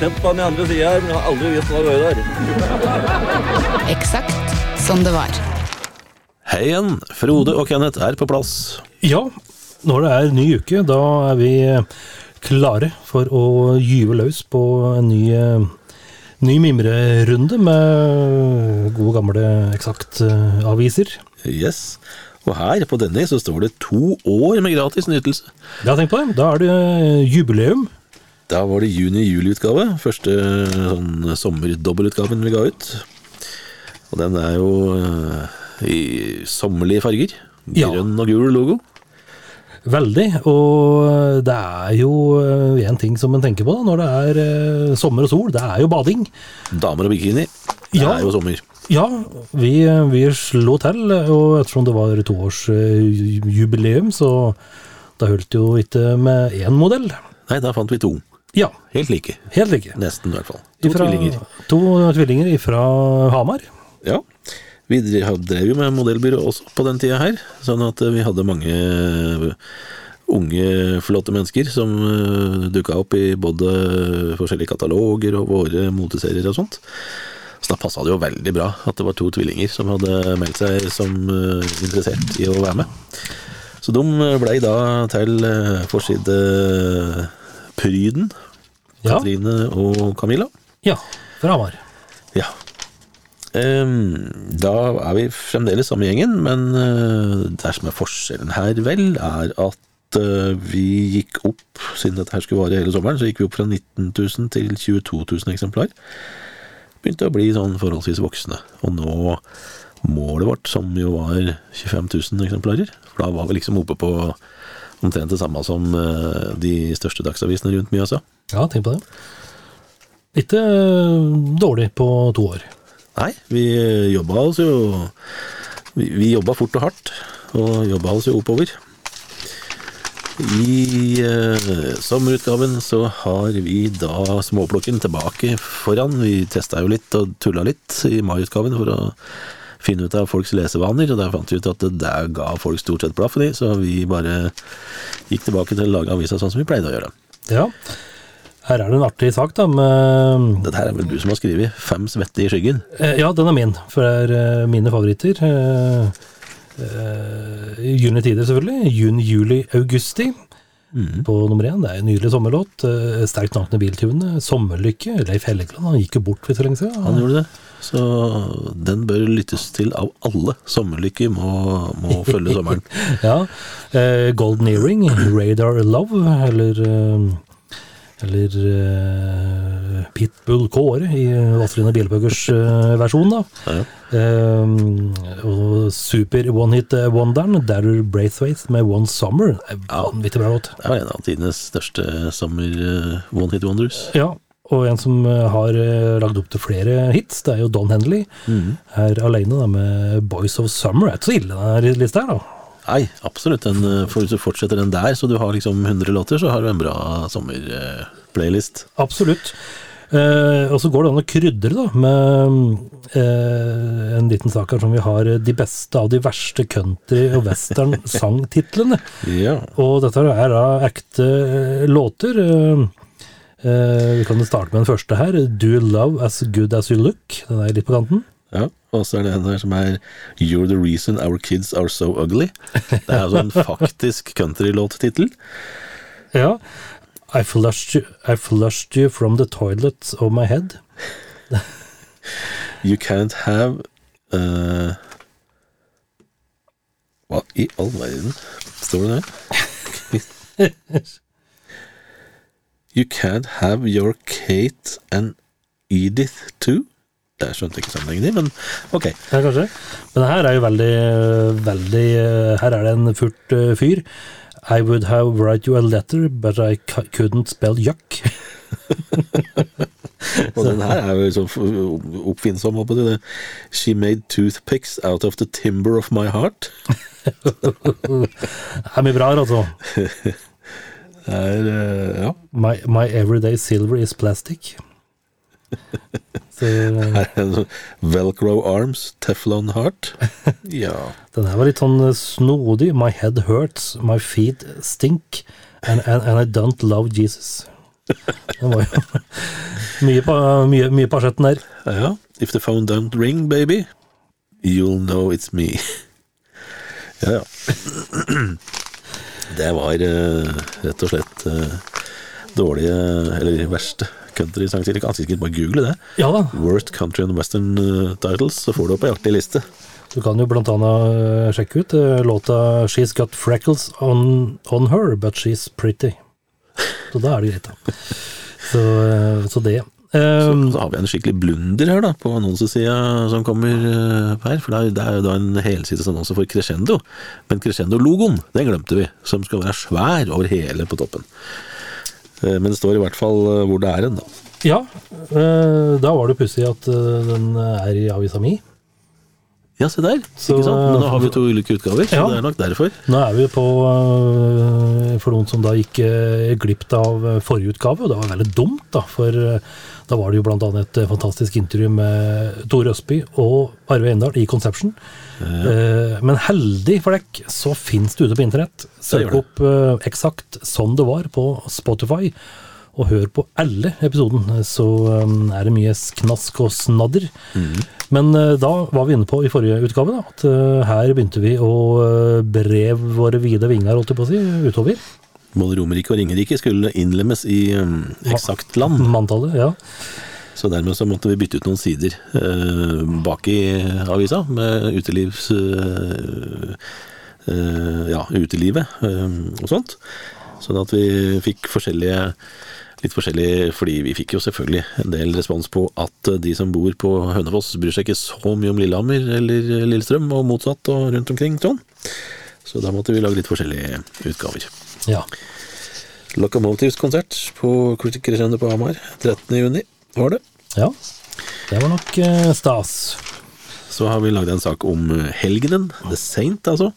Sett på den andre sida her, men jeg har aldri visst hva det var der. Eksakt som det var. Hei igjen, Frode og Kenneth er på plass. Ja, når det er ny uke, da er vi klare for å gyve løs på en ny, ny mimrerunde med gode gamle eksakt-aviser. Yes. Og her på denne så står det to år med gratis nytelse. Ja, tenk på det. Da er det jubileum. Da var det juni-juli-utgave. Første sånn sommerdobbeltutgaven vi ga ut. Og den er jo eh, i sommerlige farger. Ja. Grønn og gul logo. Veldig. Og det er jo én ting som en tenker på da, når det er eh, sommer og sol. Det er jo bading. Damer og bikini. Det Ja. er jo sommer. Ja, vi, vi slo til, og ettersom det var toårsjubileum, så da holdt jo ikke med én modell. Nei, da fant vi to. Ja, Helt like. helt like. Nesten, i hvert fall. To Ifra- tvillinger. To tvillinger fra Hamar. Ja. Vi drev jo med modellbyrå også på den tida her, sånn at vi hadde mange unge, flotte mennesker som dukka opp i både forskjellige kataloger og våre moteserier og sånt. Så da passa det jo veldig bra at det var to tvillinger som hadde meldt seg som eh, interessert i å være med. Så de blei da til eh, forsidepryden, Ja, Katrine og Camilla. ja, fra Hamar. Ja. Da er vi fremdeles samme gjengen, men eh, det som er forskjellen her, vel, er at eh, vi gikk opp, siden dette her skulle vare hele sommeren, så gikk vi opp fra 19 000 til 22 000 eksemplar. Begynte å bli sånn forholdsvis voksne. Og nå målet vårt, som jo var 25 000 eksemplarer, for da var vi liksom oppe på omtrent det samme som eh, de største dagsavisene rundt Mjøsa. Ja, tenk på det. Ikke eh, dårlig på to år. Nei, vi jobba oss jo Vi, vi jobba fort og hardt, og jobba oss jo oppover. I eh, sommerutgaven så har vi da småplukken tilbake foran. Vi testa jo litt og tulla litt i maiutgaven for å finne ut av folks lesevaner, og der fant vi ut at det der ga folk stort sett blaffen i, så vi bare gikk tilbake til å lage avisa sånn som vi pleide å gjøre. Ja. Her er det en artig sak, da, med Dette her er vel du som har skrevet 'Fem svette i skyggen'? Eh, Ja, den er min, for det er eh, mine favoritter. Eh, Juni tider, selvfølgelig. Juni, juli, augusti. På nummer én. Det er en nydelig sommerlåt. Sterkt i biltyvene. Sommerlykke. Leif Helgeland han gikk jo bort for så lenge siden. Han gjorde det. Så den bør lyttes til av alle. Sommerlykke må, må følge sommeren. Ja. Eh, Golden Earring, Radar Love, eller eh, eller eh, Pitbull Kåre i Vazelina Bielepuggers eh, versjon, da. Ja. Eh, og super one-hit-wonderen, Darrer Braithwaite med One Summer. Er Vanvittig bra låt. Er en av tidenes største sommer eh, one hit wonders. Ja, og en som eh, har eh, lagd opp til flere hits, det er jo Don Henley. Mm. alene aleine med Boys of Summer. Det er ikke så ille, den lista her, da. Nei, absolutt. Den, eh, for hvis du fortsetter den der, så du har liksom 100 låter, så har du en bra sommerplaylist. Absolutt. Eh, og så går det an å krydre da, med eh, en liten sak her som vi har de beste av de verste country- og western-sangtitlene. Ja. Og dette er da ekte låter. Eh, vi kan starte med den første her. Do you love as good as you look? Den er litt på kanten. ja. Og så er det en her som er You're the reason our kids are so ugly. Det er altså en faktisk countrylåttittel. Ja. I flushed, you, I flushed you from the toilet of my head. You can't have uh, Hva i all verden står det der? You can't have your Kate and Edith too? Det skjønte jeg ikke sammenhengen i, men ok. Ja, kanskje. Men her er jo veldig, veldig Her er det en furt eh, fyr. I would have write you a letter, but I couldn't spell yuck. Og den her er jo så oppfinnsom. det. She made toothpicks out of the timber of my heart. Det er mye bra her, altså. Det er, eh, ja. My, my everyday silver is plastic. Sånn Velcro arms, Teflon heart. Ja. den her var litt sånn eh, snodig. My head hurts, my feet stink, and, and, and I don't love Jesus. Den var jo mye på, mye, mye på skjøtten der. ja. If the phone don't ring, baby, you'll know it's me. Ja, ja. Det var eh, rett og slett eh, dårlige, eller verste country-sanger. Du kan sikkert bare google det. Ja da, Worst country and western eh, titles, så får du opp ei artig liste. du kan jo blant annet sjekke ut låta She's Got Freckles on, on Her, but she's pretty. Så da er det greit, da. Så, så det. Um, Så har vi en skikkelig blunder her da, på annonsesida som kommer uh, her. For det er, det er jo da en helsides annonse for Crescendo. Men Crescendo-logoen, den glemte vi. Som skal være svær over hele på toppen. Uh, Men det står i hvert fall uh, hvor det er hen, da. ja, da var det pussig at den er i avisa mi. Ja, se der. Så, ikke sant? Men nå har vi to ulike utgaver, så Ja. det er nok derfor. Nå er vi på For noen som da gikk glipp av forrige utgave, og det var veldig dumt, da. For da var det jo annet et fantastisk intervju med Tore Østby og Arve Eindal i Conception. Ja. men heldig for dere, så fins det ute på internett. Søk opp øh, eksakt som det var på Spotify. Og hør på alle episoden, så øh, er det mye knask og snadder. Men øh, da var vi inne på i forrige utgave da, at her begynte vi å brev våre vide vinger, holdt jeg på å si, utover. Både Romerike og Ringerike skulle innlemmes i um, eksakt land. Manntallet, ja. Så dermed så måtte vi bytte ut noen sider eh, bak i avisa med utelivs... eh, eh, ja, utelivet eh, og sånt. Sånn at vi fikk forskjellige Litt forskjellig, fordi vi fikk jo selvfølgelig en del respons på at de som bor på Hønefoss bryr seg ikke så mye om Lillehammer eller Lillestrøm og motsatt og rundt omkring sånn. Så da måtte vi lage litt forskjellige utgaver. Ja. Locomotives-konsert på Crescendo på Hamar 13. juni var det. Ja. Det var nok eh, stas. Så har vi lagd en sak om eh, helgenen, The Saint, altså.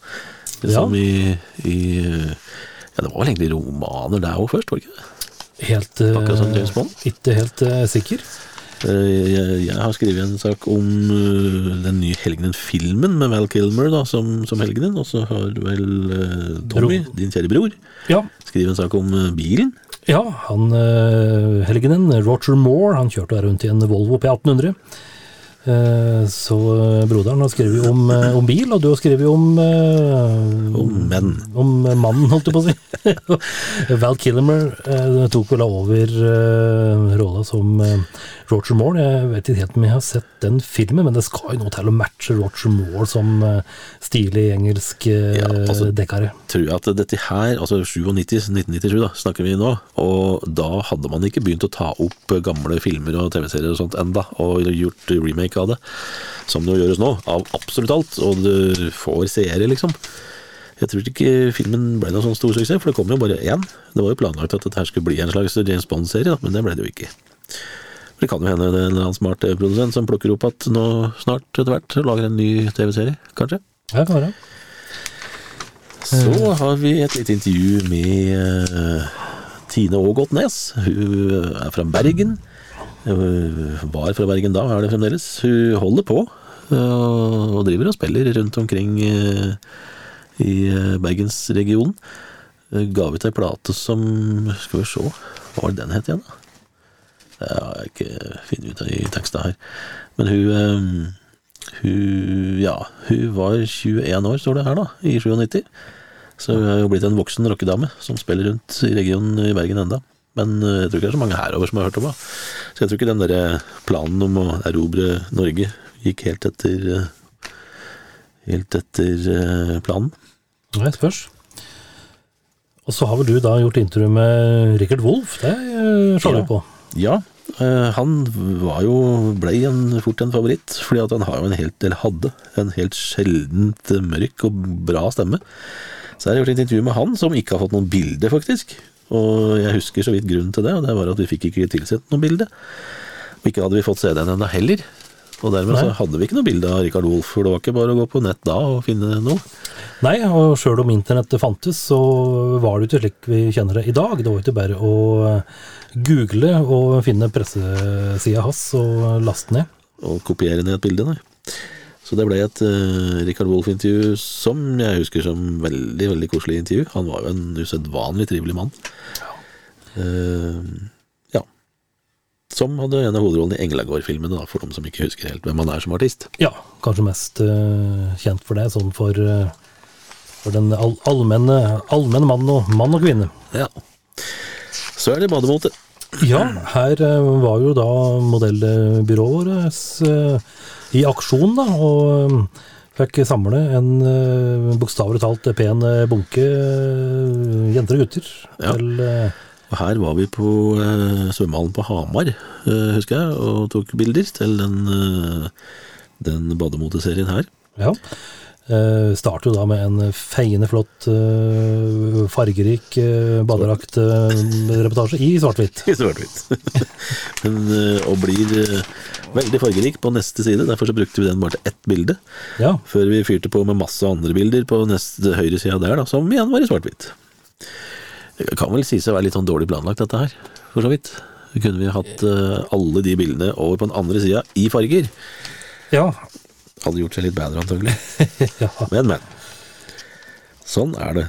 Ja. I, i eh, Ja, det var vel egentlig romaner der òg først, var det ikke? Helt Bond. Ikke helt eh, sikker. Eh, Jeg, har skrevet en sak om eh, den nye Helgenen-filmen med Val Kilmer da, som, som Helgenen. Og så har vel eh, Tommy, Bror. din kjære bror, Ja. skrevet en sak om bilen. Ja, han helgenen, Roger Moore, han kjørte rundt i en Volvo P1800. Eh, Så øh, broderen har skrevet om, øh, om bil, og du har skrevet om Om menn. Om mannen, holdt jeg på å si. Val Kilmer eh, tok vel over eh, rolla som eh, Roger Moore. Jeg vet ikke helt om jeg har sett den filmen, men det skal jo noe til å matche Roger Moore som eh, stilig engelsk eh, Ja, altså- dekkare. tror jeg at dette her, altså 97, 1997 da, snakker vi nå, og da hadde man ikke begynt å ta opp gamle filmer og TV-serier og sånt enda, og gjort remake av det, som det gjøres nå, av absolutt alt, og du får seere liksom. Jeg tror ikke filmen ble noen sånn stor suksess, for det kom jo bare én. Det var jo planlagt at dette skulle bli en slags James Bond-serie, men det ble det jo ikke. Det kan jo hende det er en eller annen smart produsent som plukker opp at nå snart etter hvert lager en ny TV-serie, kanskje. Ja, kan være. Så har vi et lite intervju med eh, Tine Ågotnes. Hun er fra Bergen. Hun var fra Bergen da, er det fremdeles. Hun holder på eh, og driver og spiller rundt omkring eh, i eh, bergensregionen. Ga ut ei plate som Skal vi se, hva var det den het igjen, da? Det har jeg ikke funnet ut av i teksta her. Men hun eh, hun, ja, hun var 21 år, står det her da, i 97. Så hun er jo blitt en voksen rockedame som spiller rundt i regionen i Bergen enda. Men eh, jeg tror ikke det er så mange herover som har hørt om det. Så jeg tror ikke den der eh, planen om å erobre Norge gikk helt etter eh, Helt etter planen. Nei, spørs. Og så har vel du da gjort intervju med Richard Wolff, det slår du Ja. på. Ja, han var jo, ble en, fort en favoritt, fordi han har jo en helt, eller hadde en helt sjeldent mørk og bra stemme. Så jeg har gjort et intervju med han, som ikke har fått noen bilde, faktisk. Og jeg husker så vidt grunnen til det, og det var at vi fikk ikke tilsendt noe bilde. Ikke hadde vi fått CD-en ennå heller. Og dermed så hadde vi ikke noe bilde av Rikard Wolff, for det var ikke bare å gå på nett da og finne noe. Nei, og sjøl om internettet fantes, så var det jo ikke slik vi kjenner det i dag. Det var jo ikke bare å google og finne pressesida hans og laste ned. Og kopiere ned et bilde, nei. Så det ble et uh, Rikard Wolff-intervju som jeg husker som veldig veldig koselig intervju. Han var jo en usedvanlig trivelig mann. Uh, ja. Som hadde en av hovedrollene i Englagård-filmene, for de som ikke husker helt hvem han er som artist. Ja, kanskje mest uh, kjent for det, sånn for, for den all, allmenne, allmenne mann og, mann og kvinne. Ja. Så er det bademote. Ja, her eh, var jo da modellbyrået vårt eh, i aksjon, da, og eh, fikk samle en eh, bokstavelig talt pen eh, bunke eh, jenter og gutter Ja. til eh, Og her var vi på uh, svømmehallen på Hamar, eh, husker jeg, og tok bilder til den, eh, den bademoteserien her. Ja. Eh, starter jo da med en feiende flott, uh, fargerik uh, badedraktreportasje i svart-hvitt. I svart-hvitt. Men, eh, og blir eh, veldig fargerik på neste side, derfor så brukte vi den bare til ett bilde. Ja, Før vi fyrte på med masse andre bilder på neste høyre sida der, da, som igjen var i svart-hvitt. Det kan vel sies å være litt sånn dårlig planlagt, dette her, for så vidt. Kunne vi hatt eh, alle de bildene over på den andre sida i farger, ja, hadde gjort seg litt bedre antagelig. ja. Men, men. Sånn er det.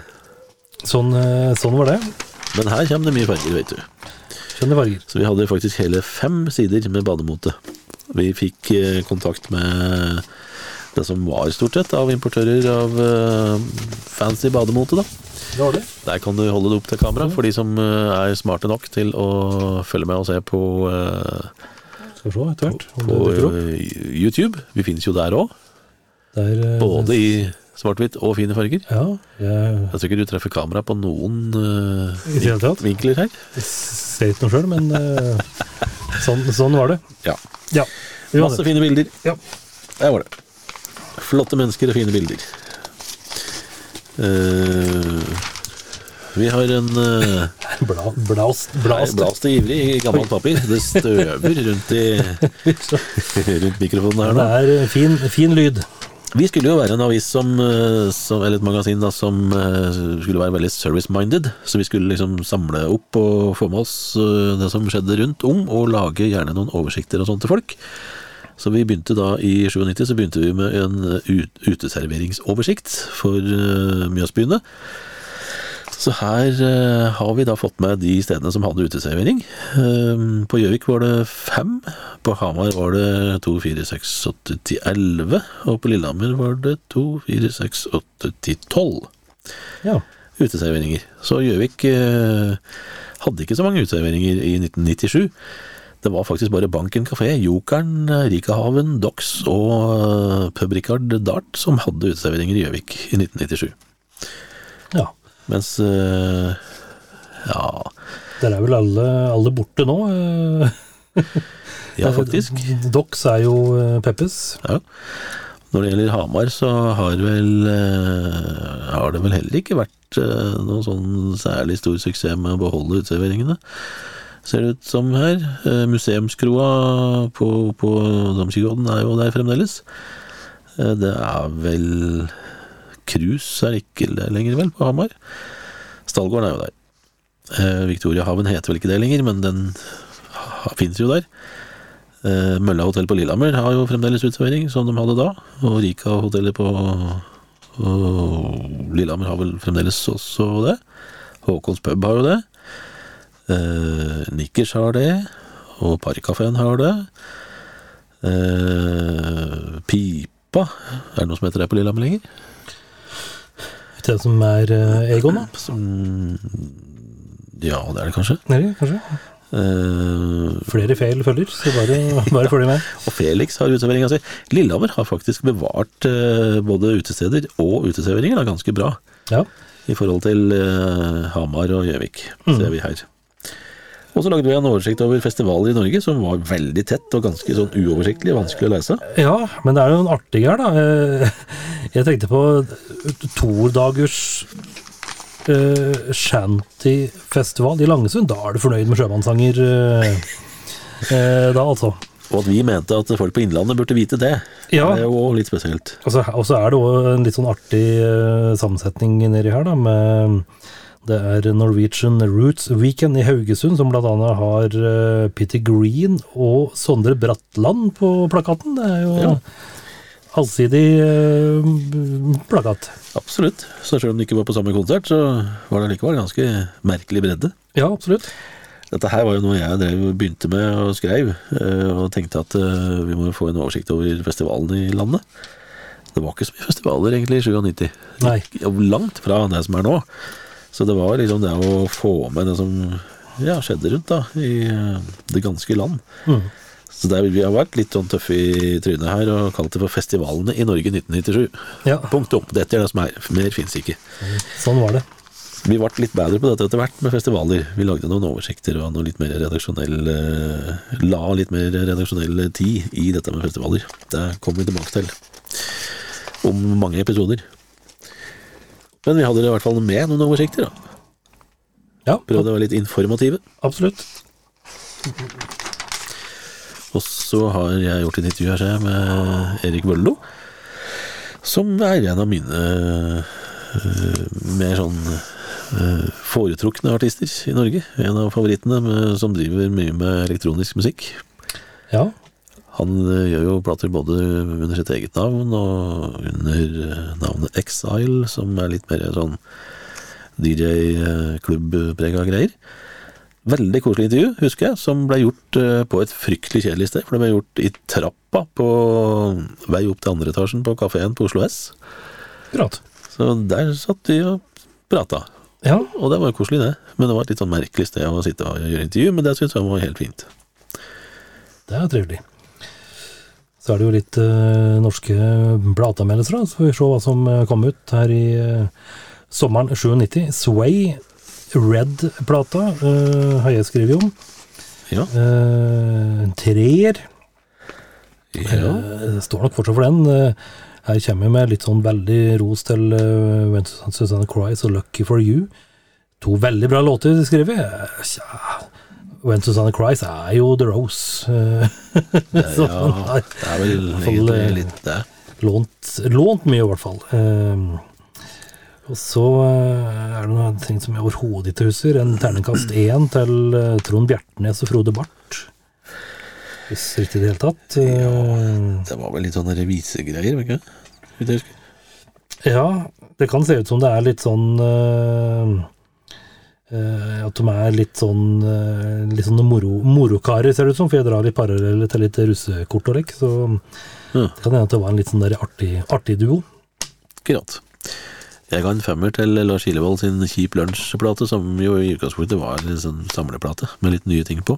Sånn, eh, sånn var det. Men her kommer det mye farger, vet du. Farger. Så vi hadde faktisk hele fem sider med bademote. Vi fikk eh, kontakt med det som var stort sett av importører av eh, fancy bademote, da. Det var det. Der kan du holde det opp til kamera for de som er smarte nok til å følge med og se på, eh, Skal se etter hvert på eh, YouTube. Vi finnes jo der òg, eh, både i svart-hvitt og fine farger. Ja, jeg Jeg tror ikke du treffer kamera på noen uh, I tatt? vinkler her. Jeg ser ikke noe sjøl, men uh, sånn, sånn var det. Ja. Ja. Masse det. fine bilder. Ja. Der var det. Flotte mennesker og fine bilder. Eh, vi har en uh, Bla, blast, blast. Blas det ivrig i gammelt papir. Det støver rundt, i, rundt mikrofonen her Det er eh, fin, fin lyd. Vi skulle jo være en avis som, eh, som eller et magasin da, som eh, skulle være veldig service-minded. Så vi skulle liksom samle opp og få med oss eh, det som skjedde rundt om, og lage gjerne noen oversikter og sånt til folk. Så vi begynte da i 97 så begynte vi med en eh, uteserveringsoversikt for Mjøsbyene. Så her uh, har vi da fått med de stedene som hadde uteservering. Eh, på Gjøvik var det fem, på Hamar var det to, fire, seks, åtte, ti, elleve, og på Lillehammer var det to, fire, seks, åtte, ti, tolv Ja. uteserveringer. Så Gjøvik uh, hadde ikke så mange uteserveringer i 1997. Det var faktisk bare Banken kafé, Jokeren, Rikahaven, Dox og eh, Pub Rikard Dart som hadde uteserveringer i Gjøvik i 1997. ja. Mens eh, ja, Der er vel alle, alle borte nå. eh. ja, faktisk. Dox er jo eh, Peppes. Ja. Når det gjelder Hamar, så har, vel, har det vel heller ikke vært noen sånn særlig stor suksess med å beholde uteserveringene. Ser det ut som her. Museumskroa på, på Damskigården er jo der fremdeles. Det er vel Cruise er ikke det lenger, vel, på Hamar. Stallgården er jo der. Eh, Victoriahaven heter vel ikke det lenger, men den fins jo der. Eh, Mølla hotell på Lillehammer har jo fremdeles uteservering, som de hadde da. Og Rika hotellet på og Lillehammer har vel fremdeles også det. Håkons pub har jo det. Eh, Nikkers har det. Og Parkkafeen har det. Eh, Pipa Er det noe som heter det på Lillehammer lenger? Det som er eh, Egon, da. Som Ja, det er det kanskje. Er det, kanskje? Uh, Flere feil følger, så bare, bare følg med. Og Felix har uteserveringa si. Lillehammer har faktisk bevart uh, både utesteder og uteserveringer ganske bra. Ja. I forhold til uh, Hamar og Gjøvik, ser vi her. Og så lagde vi en oversikt over festivaler i Norge som var veldig tett og ganske sånn uoversiktlig vanskelig å lese. ja, men det er jo noen artige her, da. Eh, Jeg tenkte på tordagers uh, shantyfestival i Langesund. Da er du fornøyd med sjømannssanger. uh, eh, da, altså. Og at vi mente at folk på Innlandet burde vite det, Ja. det er jo litt spesielt. Og så er det òg en litt sånn artig uh, sammensetning nedi her, da, med det er Norwegian Roots Weekend i Haugesund, som annet har Pitty Peter Green og Sondre Bratland på plakaten. Det er jo Ja. allsidig eh, plakat. Absolutt. Så selv om de ikke var på samme konsert, så var det likevel ganske merkelig bredde. Ja, absolutt. Dette her var jo noe jeg drev, begynte med og skrev, eh, og tenkte at eh, vi må få en oversikt over festivalene i landet. Det var ikke så mye festivaler egentlig i 97. Nei. Langt fra det som er nå. Så det var liksom det å få med det som ja, skjedde rundt da, i eh, det ganske land. Mm. Så det, er- vi har vært litt sånn tøffe i trynet her og kalt det for Festivalene i Norge 1997. Ja, Punktum. Dette er det som er. Mer fins ikke. sånn var det. Vi ble litt bedre på dette etter hvert med festivaler. Vi lagde noen oversikter og noe litt mer redaksjonell eh, La litt mer redaksjonell tid i dette med festivaler. Det kommer vi tilbake til om mange episoder. Men vi hadde i hvert fall med noen oversikter. da. Ja, Prøvde å være litt informative. absolutt. Og så har jeg gjort et intervju her ser jeg, med Erik Vøllo, som er en av mine øh, mer sånn øh, foretrukne artister i Norge. En av favorittene med, som driver mye med elektronisk musikk. Ja, Han øh, gjør jo plater både under sitt eget navn og under øh, navnet Exile, som er litt mer sånn DJ-klubbprega greier. Veldig koselig intervju, husker jeg, som ble gjort eh, på et fryktelig kjedelig sted. For det ble gjort i trappa på vei opp til andre etasjen på kafeen på Oslo S. akkurat. Så der satt de og prata. Ja, Og det var jo koselig, det. Men det var et litt sånn merkelig sted å sitte og gjøre intervju, men det syns jeg var helt fint. det er trivelig. Så er det jo litt eh, norske plateanmeldelser, da. Så får vi se hva som eh, kom ut her i eh, sommeren 97. Sway, Red-plata, eh, har jeg skrevet om. Ja. Eh, treer. ja. Eh, står nok fortsatt for den. Eh, Her kommer jeg med litt sånn veldig ros til uh, When Susanne Cries og Lucky for You. To veldig bra låter skrevet. Tja, When Susanne Cries er jo The Rose. så ja, den har det er vel fall, eh, litt det. lånt, lånt mye, i hvert fall. Eh, og så eh, er det noen ting som jeg overhodet ikke husker. En terningkast én til eh, Trond Bjertnæs og Frode Barth. Hvis riktig i det hele tatt. Ja, Det var vel litt sånne revisegreier, ikke? Ja, det kan se ut som det er litt sånn At de er litt sånn eh, Litt sånn moro, morokarer, ser det ut som. For jeg drar litt paralleller til litt russekort og lekk. Så Ja. det kan hende at det var en litt sånn der artig, artig duo. Akkurat. Jeg ga en femmer til Lars Kilevold sin Kjip lunsj-plate, som jo i utgangspunktet var en sånn samleplate med litt nye ting på.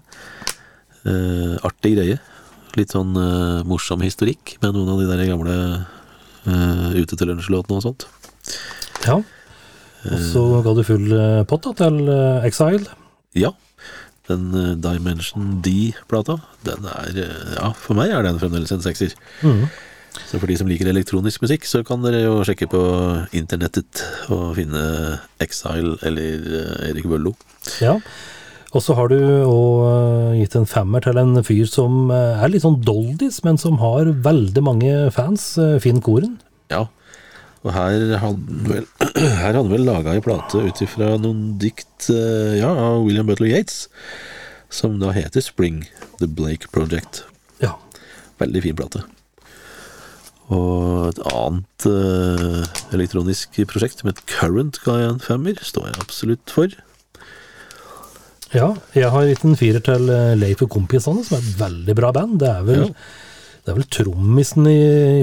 Eh, artig greie. Litt sånn eh, morsom historikk med noen av de der gamle eh, Ute til lunsj-låtene og sånt. Ja. Og så ga du full eh, pott til eh, Exile. Ja. Den eh, Dimension D-plata, den er Ja, for meg er den fremdeles en sekser. Mhm. Så for de som liker elektronisk musikk, så kan dere jo sjekke på internettet og finne Exile eller Erik Bøllo. Ja. Og så har du òg gitt en femmer til en fyr som er litt sånn doldis, men som har veldig mange fans. Finn Koren. Ja, og her hadde vel, her hadde vel laga ei plate ut ifra noen dikt eh, ja, av William Butler Yates, som da heter Spring, The Blake Project. Ja. Veldig fin plate. Og et annet uh, elektronisk prosjekt som het Current ga jeg en femmer, står jeg absolutt for. Ja, jeg har gitt en firer til eh, Leif og Kompisene, som er et veldig bra band. Det er vel, Ja. Det er vel trommisen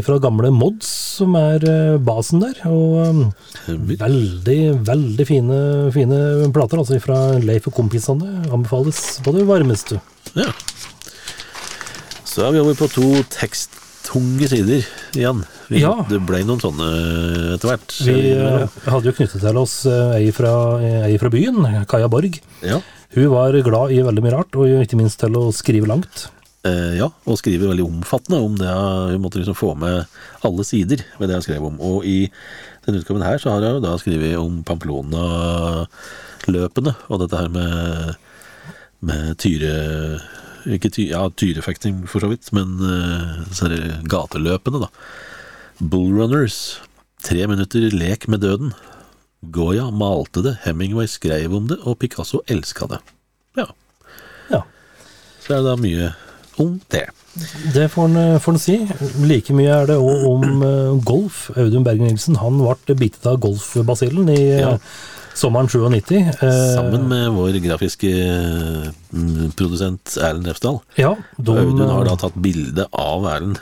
fra gamle Mods som er eh, basen der. Og eh, veldig, veldig fine, fine plater altså fra Leif og Kompisene. Anbefales på det varmeste. Ja. Så er vi over på to teksttunge sider igjen. Vi, Ja. Det ble noen sånne etter hvert. Vi eh, hadde jo knyttet til oss eh, ei fra, ei fra byen, Kaja Borg. ja. Hun var glad i veldig mye rart, og ikke minst til å skrive langt. Eh, ja, og skriver veldig omfattende om det. Hun måtte liksom få med alle sider ved det jeg skrev om. Og i denne utgaven her så har jeg jo da skrevet om Pamplona-løpene, og dette her med, med Tyre Ikke ty ja, tyrefekting, for så vidt, men uh, så er det gateløpene, da. Bullrunners. Tre minutter lek med døden. Goya malte det, Hemingway skrev om det, og Picasso elska det. Ja. Ja. Så er det da mye om det. Det får en, får en si. Like mye er det òg om eh, golf. Audun Bergen Nilsen han ble bitet av golfbasillen i eh, Ja. sommeren 97. Eh, Sammen med vår grafiske produsent Erlend Refsdal. Ja, de, Audun har da tatt bilde av Erlend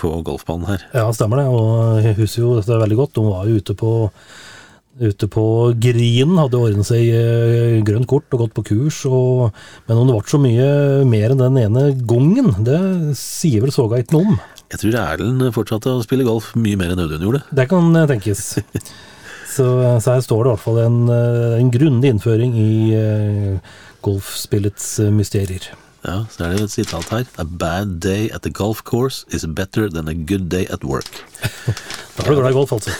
på golfbanen her. Ja, stemmer det. Og jeg husker jo dette veldig godt. De var jo ute på Ute på Grinen, hadde ordnet seg eh, grønt kort og gått på kurs. Og, men om det ble så mye mer enn den ene gangen, det sier vel såga ikke noe om. Jeg tror Erlend fortsatte å spille golf mye mer enn Audun gjorde. Det kan eh, tenkes. Så, så her står det i hvert fall en, eh, en grundig innføring i golfspillets mysterier. Ja, så er det et sitat her. A bad day at the golf course is better than a good day at work. Da er du glad i golf, altså.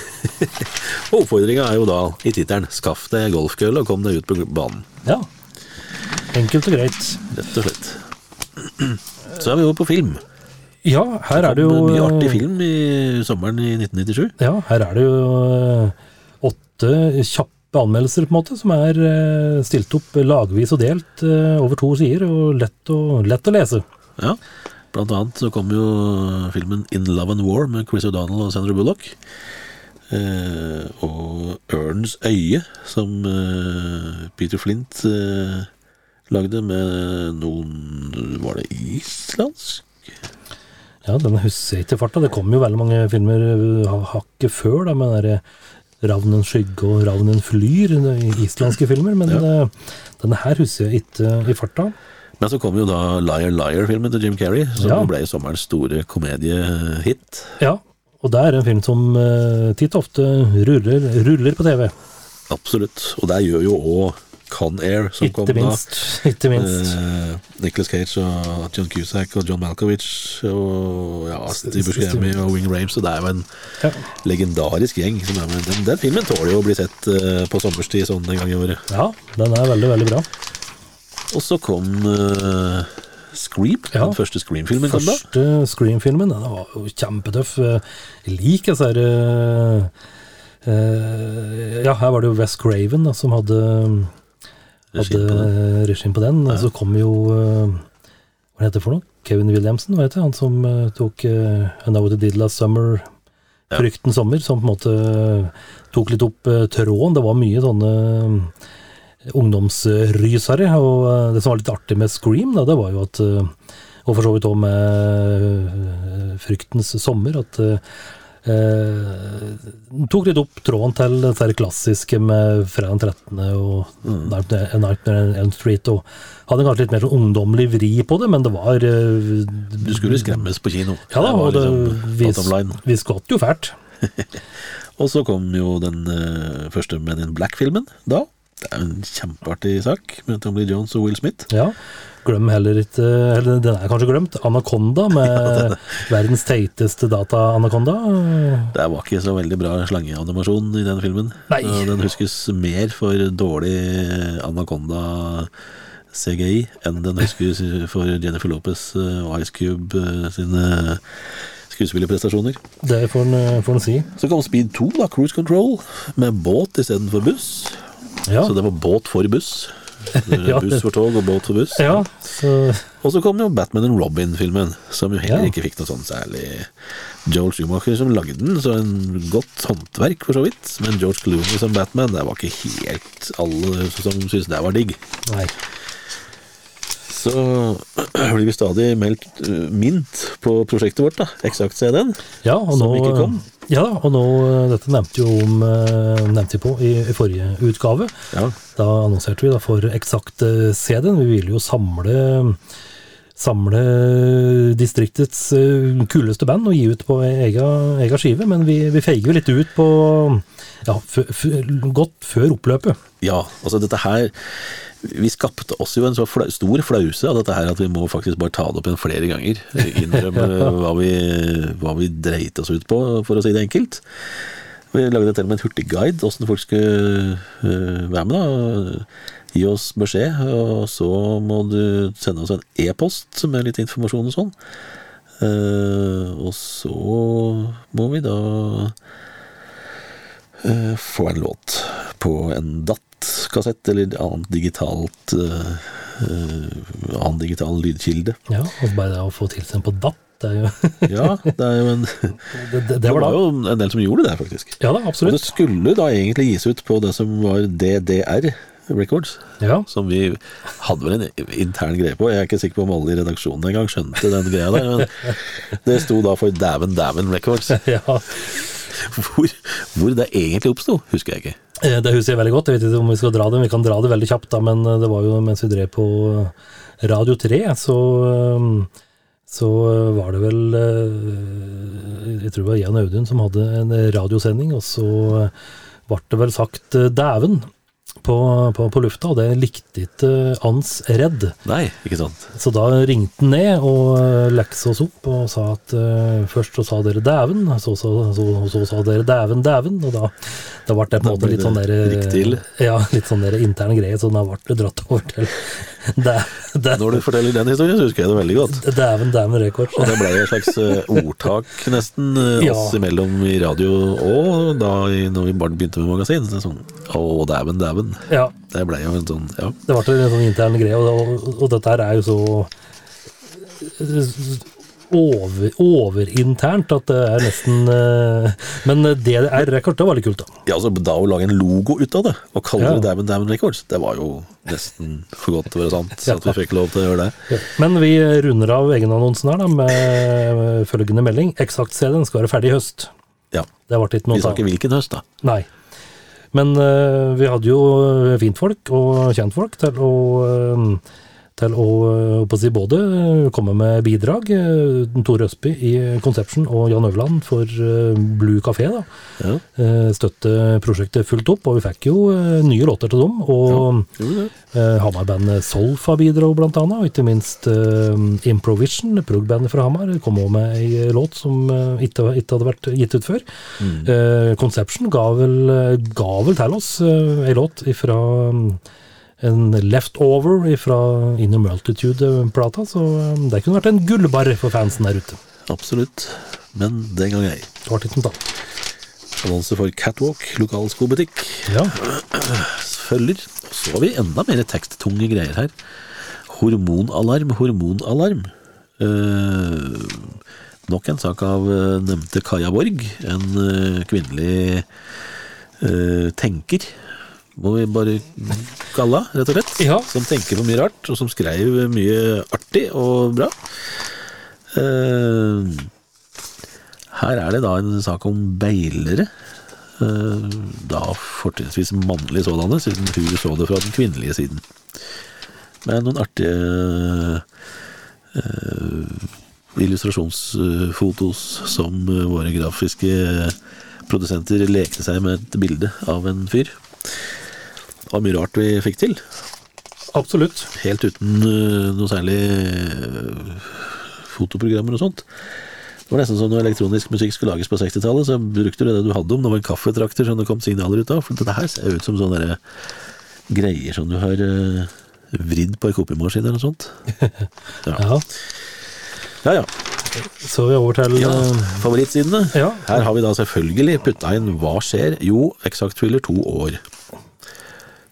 Oppfordringa er jo da i tittelen 'Skaff deg golfkølle og kom deg ut på banen'. Ja. Enkelt og greit. Rett og slett. Så er vi over på film. Ja, her er det jo Mye artig eh, film i sommeren i 1997. Ja, her er det jo eh, åtte kjappe anmeldelser, på en måte, som er eh, stilt opp lagvis og delt eh, over to sider, og lett å, lett å lese. Ja. Blant annet så kom jo filmen 'In Love and War' med Chris O'Donnell og Sandra Bullock. Eh, og 'Ørnens øye', som eh, Peter Flint eh, lagde med noen Var det islandsk? Ja, den husker jeg ikke farta. Det kom jo veldig mange filmer eh, hakket før, da, med den Ravnen skygge og Ravnen flyr, i islandske filmer, men ja. denne her husker jeg ikke i farta. Men så kom jo da 'Liar Liar'-filmen til Jim Carrey, som Ja. ble sommerens store komediehit. Ja, og det er en film som eh, titt og ofte ruller, ruller på TV. Absolutt. Og det gjør jo òg Con Air, som kom minst, da. Ikke minst. Eh, Nicholas Cage og John Cusack og John Malkovich og ja, Steve Buscemi og Wing Rames. Og det er jo en Ja. legendarisk gjeng. Den, den filmen tåler jo å bli sett eh, på sommerstid sånn en gang i året. ja, den er veldig, veldig bra. Og så kom eh, Scream. Ja. Den første Scream-filmen kom da. Første Scream-filmen, den var jo kjempetøff. Jeg liker disse her Uh, eh, Ja, her var det jo West Craven da, som hadde hadde regien på den. Og så kom jo eh, Hva heter det for noe? Kevin Williamson, hva heter han som eh, tok uh, I Know Did Last Summer, Ja. Frykten sommer, som på en måte tok litt opp uh, tråden. Det var mye sånne eh, ungdomsrysere. Og eh, det som var litt artig med Scream, da, det var jo at eh, Og for så vidt òg med eh, Fryktens sommer, at eh, eh, tok litt opp tråden til det klassiske med fredag den 13. og mm. Nightmare on Street. Og hadde kanskje litt mer sånn ungdommelig vri på det, men det var eh, Du skulle skremmes på kino. Ja da, og det, liksom vi, vi skvatt jo fælt. Og så kom jo den eh, første Men in Black-filmen da. Det er en kjempeartig sak med Tommy Jones og Will Smith. Ja. Glem heller ikke Eller den er kanskje glemt. Anaconda med verdens teiteste data-anakonda. Det var ikke så veldig bra slangeanimasjon i den filmen. Nei. Den huskes mer for dårlig Anaconda CGI enn den huskes for Jennifer Lopez eh, og Ice Cube eh, sine skuespillerprestasjoner. Det får en, får en si. Så kom Speed 2, da, Cruise Control, med båt istedenfor buss. Ja. Så det var båt for buss. Ja. Buss for tog og båt for buss. ja så, Og så kom jo Batman and Robin-filmen, som jo heller ikke fikk noe sånn særlig Joel Schumacher som lagde den, så en godt håndverk for så vidt. Men George Clooney som Batman, det var ikke helt alle som syntes det var digg. nei. Så blir vi stadig meldt uh, mint på prosjektet vårt, da. Eksakt-CD-en. Ja, og Som nå, ikke kom. Ja, og nå Dette nevnte jo om eh, Nevnte vi på i, i forrige utgave. Ja. Da annonserte vi da for eksakt eh, CD-en. Vi ville jo samle Samle distriktets eh, kuleste band og gi ut på ega, ega skive, men vi, vi feiger jo litt ut på ja, godt før oppløpet. ja, altså dette her Vi skapte oss jo en så fla, stor flause av dette her at vi må faktisk bare ta det opp igjen flere ganger. Innrømme hva vi, hva vi dreit oss ut på, for å si det enkelt. Vi lagde til og med en hurtigguide, åssen folk skulle uh, være med. da. gi oss beskjed, og så må du sende oss en e-post med litt informasjon og sånn. Uh, og så må vi da uh, få en låt på en DAT-kassett eller annet digitalt uh, annen digital lydkilde. Ja, og bare det å få tilsendt på DAP Ja, det er jo en Det, det, Det det var var jo en del som gjorde det, faktisk. Ja da, absolutt. Og det skulle da egentlig gis ut på det som var DDR Records. Ja. Som vi hadde vel en intern greie på. Jeg er ikke sikker på om alle i redaksjonen engang skjønte den greia der. Men det sto da for Dæven Dæven Records. ja. Hvor, hvor det egentlig oppsto, husker jeg ikke. Eh, Det husker jeg veldig godt. Jeg vet ikke om vi skal dra det. Vi kan dra det veldig kjapt, da, men eh, det var jo mens vi drev på Radio 3, så, eh, så var det vel eh, Jeg tror det var Jan Audun som hadde en radiosending, og så ble det vel sagt eh, 'dæven' på, på, på lufta, og det likte ikke Ans Redd. Nei, ikke sant. Så da ringte han ned og eh, leksa oss opp og sa at uh, først så sa dere 'dæven', så, så, så, så sa dere 'dæven, dæven', og da, da ble det på en måte litt sånn der. Ja, litt sånn der intern greier, så da ble det dratt over til dæ, dæ, Når du forteller den historien, så husker jeg det veldig godt. 'dæven, dæven rekord. Og det ble et slags eh, ordtak nesten eh, Ja. oss imellom i radio og da når vi bare begynte med magasin. Så sånn, Å, dæven, dæven. Ja, Det ble jo en sånn Ja. det ble en sånn intern greie, og, og, og dette her er jo så over, overinternt at det er nesten uh, Men DDR Record, det var litt kult, da. Ja, altså Da å lage en logo ut av det, og kalle Ja. det Diamond Diamond Records, det var jo nesten for godt til å være sant. Ja. At vi fikk lov til å gjøre det. Men vi runder av egenannonsen her da med følgende melding. Eksakt-CD-en skal være ferdig i høst. Ja. Det ble ikke Vi noe sa ikke hvilken høst, da. Nei. Men eh, vi hadde jo fintfolk og kjentfolk til å eh, til å eh, å si både komme med bidrag. Tor Tore Østby i Conception og Jan Øverland for eh, Blue Café. da. Ja, Eh, Støtte prosjektet fullt opp, og vi fikk jo eh, nye låter til dem. Og. Eh, Hamar-bandet Solfa bidro blant annet, og ikke minst eh, Improvision, prog-bandet fra Hamar, kom også med ei låt som eh, ikke, ikke hadde vært gitt ut før. Eh, Conception ga vel, eh, ga vel til oss eh, ei låt ifra mm, en leftover fra Inner Multitude-plata, så eh, det kunne vært en gullbar for fansen der ute. Absolutt. Men den gang ei. Annonse for Catwalk, lokalskobutikk, Ja, følger. Så har vi enda mer teksttunge greier her. Hormonalarm, hormonalarm. Eh, nok en sak av eh, nevnte Kaja Borg, en eh, kvinnelig eh, tenker. Må vi bare henne, rett og slett. Ja. Som tenker på mye rart, og som skrev mye artig og bra. Uh, her er det da en sak om beilere. Uh, Da fortrinnsvis mannlige sådanne, siden hun så det fra den kvinnelige siden. Med noen artige uh, illustrasjonsfotos som våre grafiske produsenter lekte seg med et bilde av en fyr. Det var mye rart vi fikk til. absolutt. Helt uten eh, noe særlig eh, fotoprogrammer og sånt. Det var nesten som når elektronisk musikk skulle lages på 60-tallet, så brukte du det du hadde om. Det var en kaffetrakter som det kom signaler ut av. For dette her ser ut som sånne greier som du har eh, vridd på en kopimaskin eller noe sånt. Ja, Ja. ja. ja. Så vi over til ja. eh, Favorittsidene. Ja. Her har vi da selvfølgelig putta inn Hva skjer? Jo, Exact fyller to år.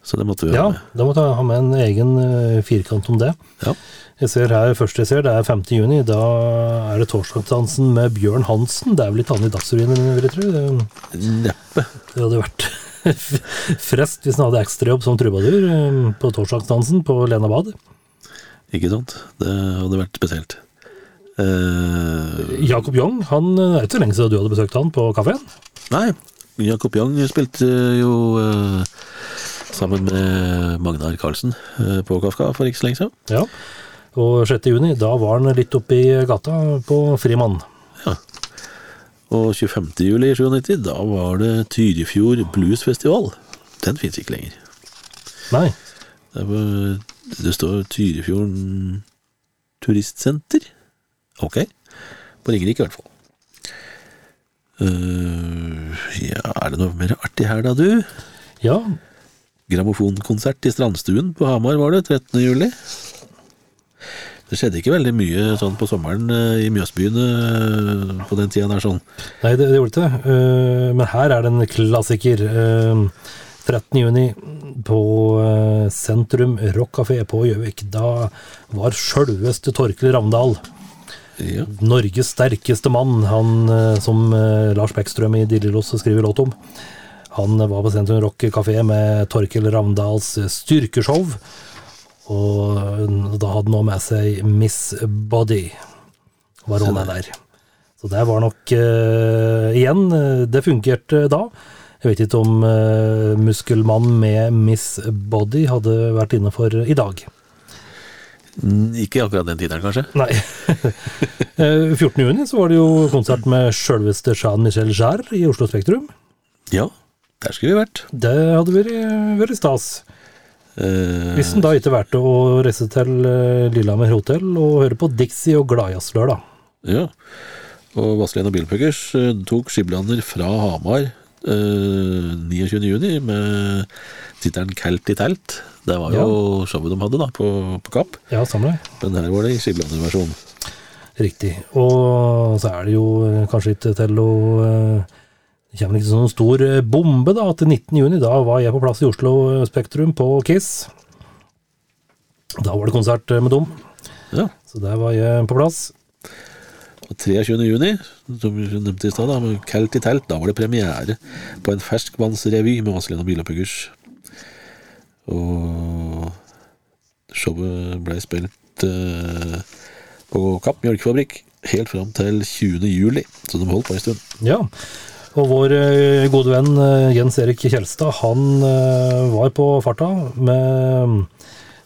Så det måtte vi Ja, ha med. da måtte jeg ha med en egen eh, firkant om det. Ja. Jeg ser her, først jeg ser, det er 5. juni. Da er det torsdagsdansen med Bjørn Hansen. Det er vel litt annet i Dagsrevyen, vil jeg tro. Neppe. det hadde vært frest hvis han hadde ekstrajobb som trubadur eh, på torsdagsdansen på Lena Bad. Ikke sant? Det hadde vært spesielt. Uh, Jakob Young, han er ikke så lenge siden du hadde besøkt han på kafeen. Nei, Jakob Young spilte jo eh, sammen med Magnar Karlsen eh, på Kafka for ikke så lenge siden. Ja. Og 6. juni, da var han litt oppi gata på Frimann. Ja. Og 25. juli i 97, da var det Tyrifjord Bluesfestival. Den fins ikke lenger. Nei. Det, var, det står Tyrifjorden Turistsenter. Ok. På Ringerike, i hvert fall. Uh, ja, er det noe mer artig her, da, du? Ja, grammofonkonsert i Strandstuen på Hamar, var det? 13. juli. Det skjedde ikke veldig mye sånn på sommeren eh, i Mjøsbyene eh, på den tida der sånn. Nei, det, det gjorde ikke det. Eh, men her er det en klassiker. Eh, 13. juni på Sentrum Sentrum Rockcafé på Gjøvik. Da var sjølveste Torkel Ravndal, Ja. Norges sterkeste mann, han som Lars Bekkstrøm i Dilleros skriver låt om. Han var på Sentrum Rock Café med Torkel Ravndals styrkeshow. Og da hadde han òg med seg Miss Body. Var hun med der. Så det var nok uh, Igjen, eh, det fungerte da. Jeg vet ikke om uh, Muskelmann med Miss Body hadde vært innafor i dag. Ikke akkurat den tittelen, kanskje. Nei. Eh, 14. juni var det jo konsert med sjølveste Jean-Michel Jarre i Oslo Spektrum. Ja, der skulle vi vært. Det hadde vært, vært stas. Eh, Hvis en da ikke valgte å reise til eh, Lillehammer hotell og høre på Dixie og Gladjazzlørdag. Ja. Og Vazelina Bilpuckers eh, tok skiblander fra Hamar eh, 29. juni med tittelen Kelt i telt. Det var jo showet de hadde da på, på Kapp, Ja, samme men her var det i skiblanderversjon. Riktig. Og så er det jo eh, kanskje ikke til å eh, Det kommer ikke sånn stor eh, bombe, da, at 19. juni, da var jeg på plass i Oslo Spektrum på Kiss. Da var det konsert eh, med dem, Ja. så der var jeg på plass. Og 23. juni, som vi nevnte i stad, med Kelt i telt, da var det premiere på en ferskvannsrevy med Vazelina Bilopphuggers. Og showet ble spilt eh, på Kapp mjølkefabrikk helt fram til 20. juli, så de holdt på en stund. Ja. Og vår eh, gode venn eh, Jens Erik Kjelstad, han eh, var på farta med mm,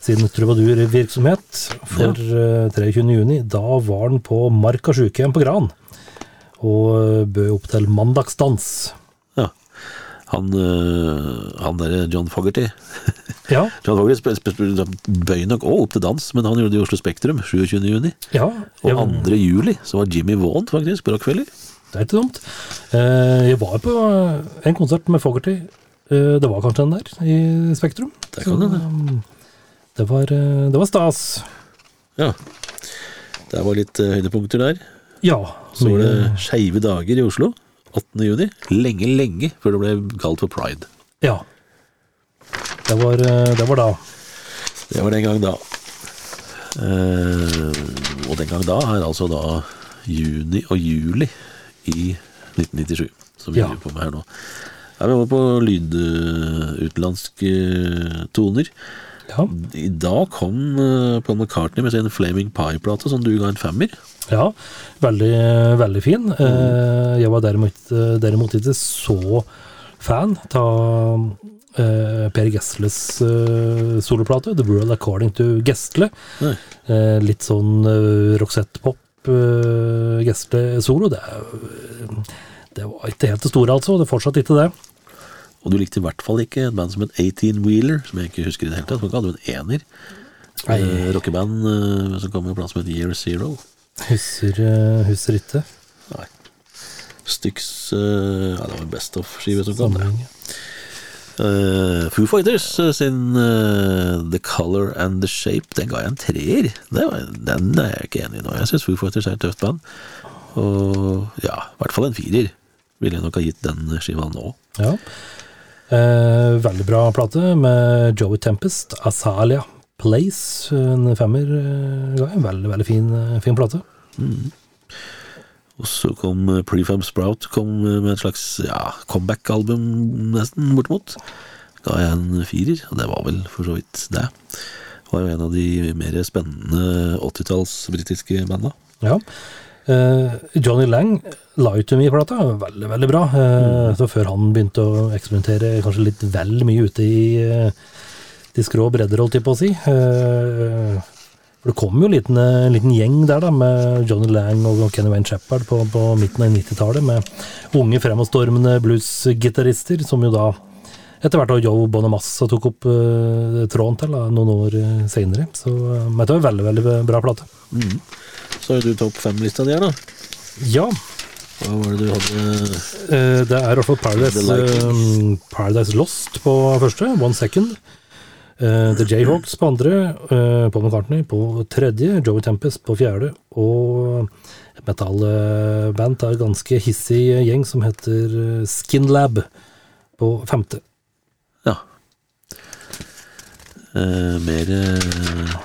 sin trubadurvirksomhet for ja. 23. juni. Da var han på Marka sykehjem på Gran og bød opp til mandagsdans. Ja. Han, han derre John Fogerty Ja, John Fogerty bøy nok også opp til dans, men han gjorde det i Oslo Spektrum 27. juni. ja, Og jeg, 2. juli så var Jimmy Vaughan faktisk på Rockefeller. Det er ikke dumt. Eh, Jeg var på en konsert med Fogerty. Eh, Det var kanskje den der, i Spektrum. Det kan hende. mm, Det var, eh, det var stas. Ja. Det var litt høydepunkter der. Ja. Så var det Skeive dager i Oslo 8. juni. Lenge, lenge før det ble kalt for pride. Ja. Det var, eh, det var da. Det var den gang da. Eh, og den gang da er altså da juni og juli i 1997, som vi Ja. driver på med her nå. Ja, vi var på lydutenlandske toner. Ja. I dag kom eh, Paul McCartney med sin Flaming Pie-plate, som du ga en femmer. ja veldig, veldig fin. Mm. Jeg var derimot, derimot ikke så fan av eh, Per Gessles eh, soloplate, The World According to Gestle. Eh, Litt sånn eh, Roxette-pop eh, Gessle solo, Det, er- det var ikke helt det store, altså. Det fortsatt ikke det. Og du likte i hvert fall ikke et band som het 18 Wheeler, som jeg ikke husker i det hele tatt. Man hadde jo en ener. Uh, Eh, rockeband uh, som kom på plass med Year Zero. Husker, eh, husker ikke. Nei. Styx uh, Ja, det var en Best of-skive som kom. det. Eh, Foo Fighters uh, sin uh, The Color and The Shape, den ga jeg en treer. Var, den er jeg ikke enig i nå. Jeg syns Foo Fighters er et tøft band. Og ja, i hvert fall en firer. Ville jeg nok ha gitt den skiva nå. Ja. Veldig bra plate med Joey Tempest, Azalia Place. En femmer ga jeg. En veldig, veldig fin, fin plate. Og så kom eh, Prefab Sprout kom eh, med et slags ja, comeback-album, nesten, bortimot. Ga jeg en firer, og det var vel for så vidt det. Var jo en av de mer spennende 80-talls britiske banda. Ja. Eh, Johnny Lang, Lie to Me-plata, veldig, veldig bra. Eh, Så før han begynte å eksperimentere kanskje litt vel mye ute i eh, de skrå bredder, holdt jeg på å si. Eh, For det kom jo en liten, en liten gjeng der da, med Johnny Lang og Kenny Wayne Shepherd på, på midten av 90-tallet, med unge fremadstormende bluesgitarister, som jo da etter hvert har Joe Bonamassa tok opp uh, tråden til da, noen år uh, senere. Så uh, men det var en veldig, veldig bra plate. Så har du topp fem-lista di her, da. Ja, Hva var det du hadde uh, Det er i hvert fall Paradise, eh, Paradise Lost på første, One Second. Eh, The Jayhawks på andre, eh, Paul McCartney på tredje, Joey Tempest på fjerde, og et metallband av ganske hissig gjeng som heter Skinlab på femte. Ja. Eh, mer eh,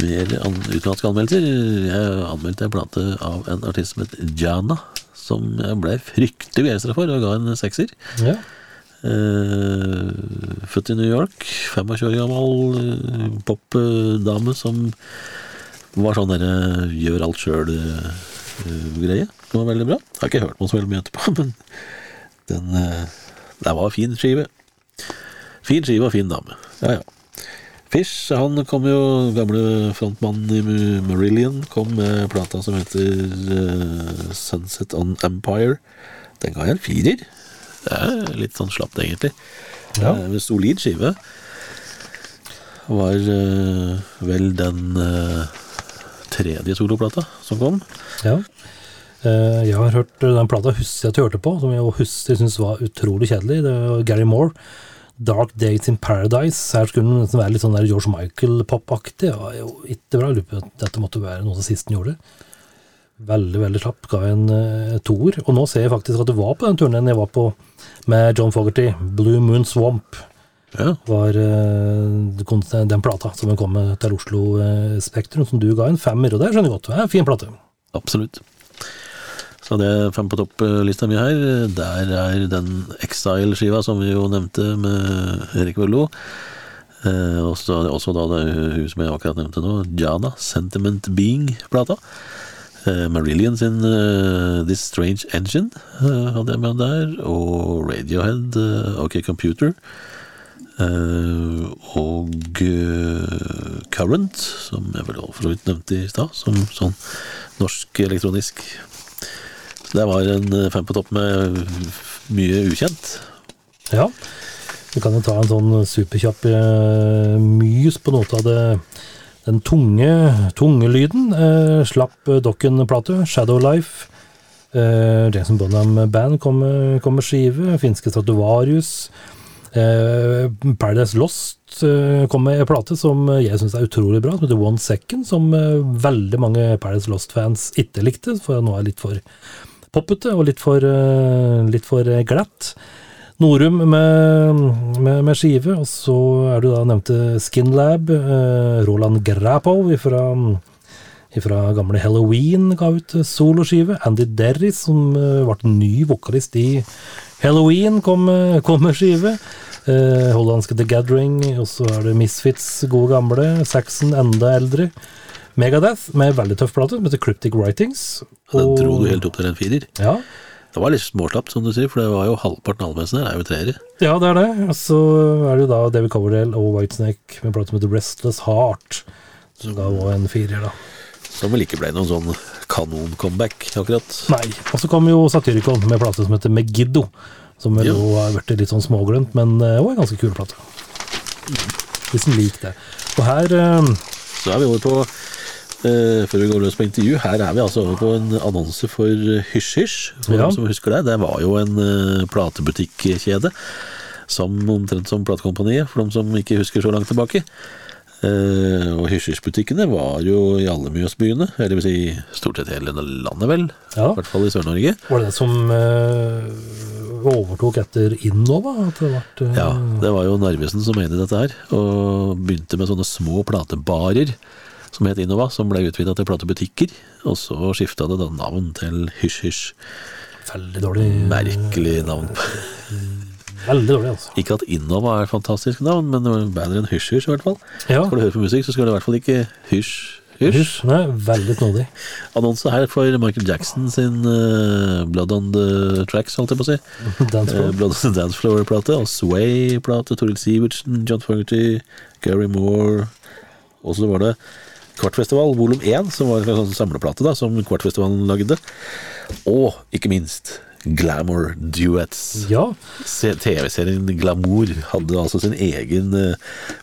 Mer an, utenlandske anmeldelser. Jeg anmeldte en plate av en artist som het Jana, som jeg ble fryktelig begeistra for, og ga en sekser. Ja. Eh, født i New York, 25 år gammel eh, popdame som var sånn derre gjør alt sjøl-greie. Det var veldig bra. Jeg har ikke hørt noe så veldig mye etterpå, men den eh, Det var fin skive. Fin skive og fin dame. Ja, ja. Fish, han kom jo, gamle frontmannen i Marillion, kom med plata som heter eh, Sunset on Empire. Den ga jeg en firer. Det er litt sånn slapt, egentlig. Ja. Eh, En solid skive. Var eh, vel den eh, tredje soloplata som kom. Ja. Eh, Jeg har hørt den plata husker jeg at jeg hørte på, som jeg husker jeg syntes var utrolig kjedelig. Det var Gary Moore. 'Dark Days in Paradise'. Her skulle den nesten være litt sånn der George Michael-pop-aktig. Det var jo ikke bra. Dette måtte være noe av det siste den gjorde. Veldig, veldig slapp. Ga en uh, toer. Og nå ser jeg faktisk at det var på den turneen jeg var på med John Fogerty. 'Blue Moon Swamp' Ja, var uh, den plata som hun kom med til Oslo uh, Spektrum, som du ga en femmer. Og det skjønner jeg godt. Det er en fin plate. absolutt. Så det er fem på topp-lista mi her. Der er den Exile-skiva som vi jo nevnte med Erik Vøllo. Eh, også, også da det hun som jeg akkurat nevnte nå, Jana, Sentiment Being-plata. Eh, Marillion sin eh, This Strange Engine eh, hadde jeg med der, og Radiohead, OK Computer. Og Current, som jeg vel for så vidt nevnte i stad, som sånn norsk elektronisk. Så det var en fem på topp med mye ukjent. Ja. Vi kan jo ta en sånn superkjapp mys på noe av det den tunge, tunge lyden. Eh, slapp Dokken-plate, Shadow Life. Eh, Jason Bonham Band kommer kom med skive. Finske Stratovarius. Eh, Paradise Lost eh, kom med en plate som jeg syns er utrolig bra, som heter One Second, som eh, veldig mange Paradise Lost-fans ikke likte, for nå er litt for poppete og litt for, eh, litt for glatt. Norum med, med, med skive, og så er du da nevnte Skinlab. Eh, Roland Grapow ifra, fra gamle Halloween ga ut soloskive. Andy Derris, som eh, ble ny vokalist i Halloween, kom, eh, kom med skive. Eh, hollandske The Gathering, og så er det Misfits, gode gamle. Saxon, enda eldre. Megadeth med veldig tøff plate, som heter Cryptic Writings. Den Og- dro du helt opp til en firer. Ja, Det var litt småslapt, som du sier, for det var jo halvparten av allmennsen her er jo treere. Ja, det er det. Og så er det jo da David Coverdale og Whitesnake med plate som heter Restless Heart, som ga også en firer, da. Som vel ikke ble noen sånn kanon-comeback, akkurat. Nei. Og så kom jo Satyricon med plate som heter Megiddo, som vel jo har vært litt sånn småglemt, men òg også en ganske kul plate. Hvis en liker det. Og her eh, Så er vi over på eh, Før vi går løs på intervju, her er vi altså over på en annonse for Hysj Hysj. For Ja. dem som husker det. Det var jo en eh, platebutikkjede. Som omtrent som platekompaniet, for dem som ikke husker så langt tilbake. Uh, og Hysj Hysj-butikkene var jo i alle Mjøsbyene, eller vil si stort sett hele landet, vel. Ja. I hvert fall i Sør-Norge. var det det som uh, overtok etter det ble, eh, Ja, det var jo Narvesen som mente dette her, og begynte med sånne små platebarer som het Innova, som ble utvida til platebutikker. Og så skifta det da navn til Hysj Hysj. Veldig dårlig. Merkelig navn. Veldig dårlig, altså. Ikke at Innova er et fantastisk navn, men det var bedre enn Hysj Hysj i hvert fall. Ja. Skal du høre på musikk, så skal du i hvert fall ikke Hysj Hysj. Nei, veldig snodig. Annonse her for Michael Jackson sin uh, Blood on the Tracks, holdt jeg på å si. Eh. Blood on the Dance Floor-plate, og Sway-plate, Toril Sivertsen, John Fogerty, Gary Moore. Og så var det Kvartfestival volum 1, som var en slags sånn samleplate da, som Kvartfestivalen lagde. Og ikke minst Glamour Duets. Ja, TV-serien Glamour hadde altså sin egen, eh,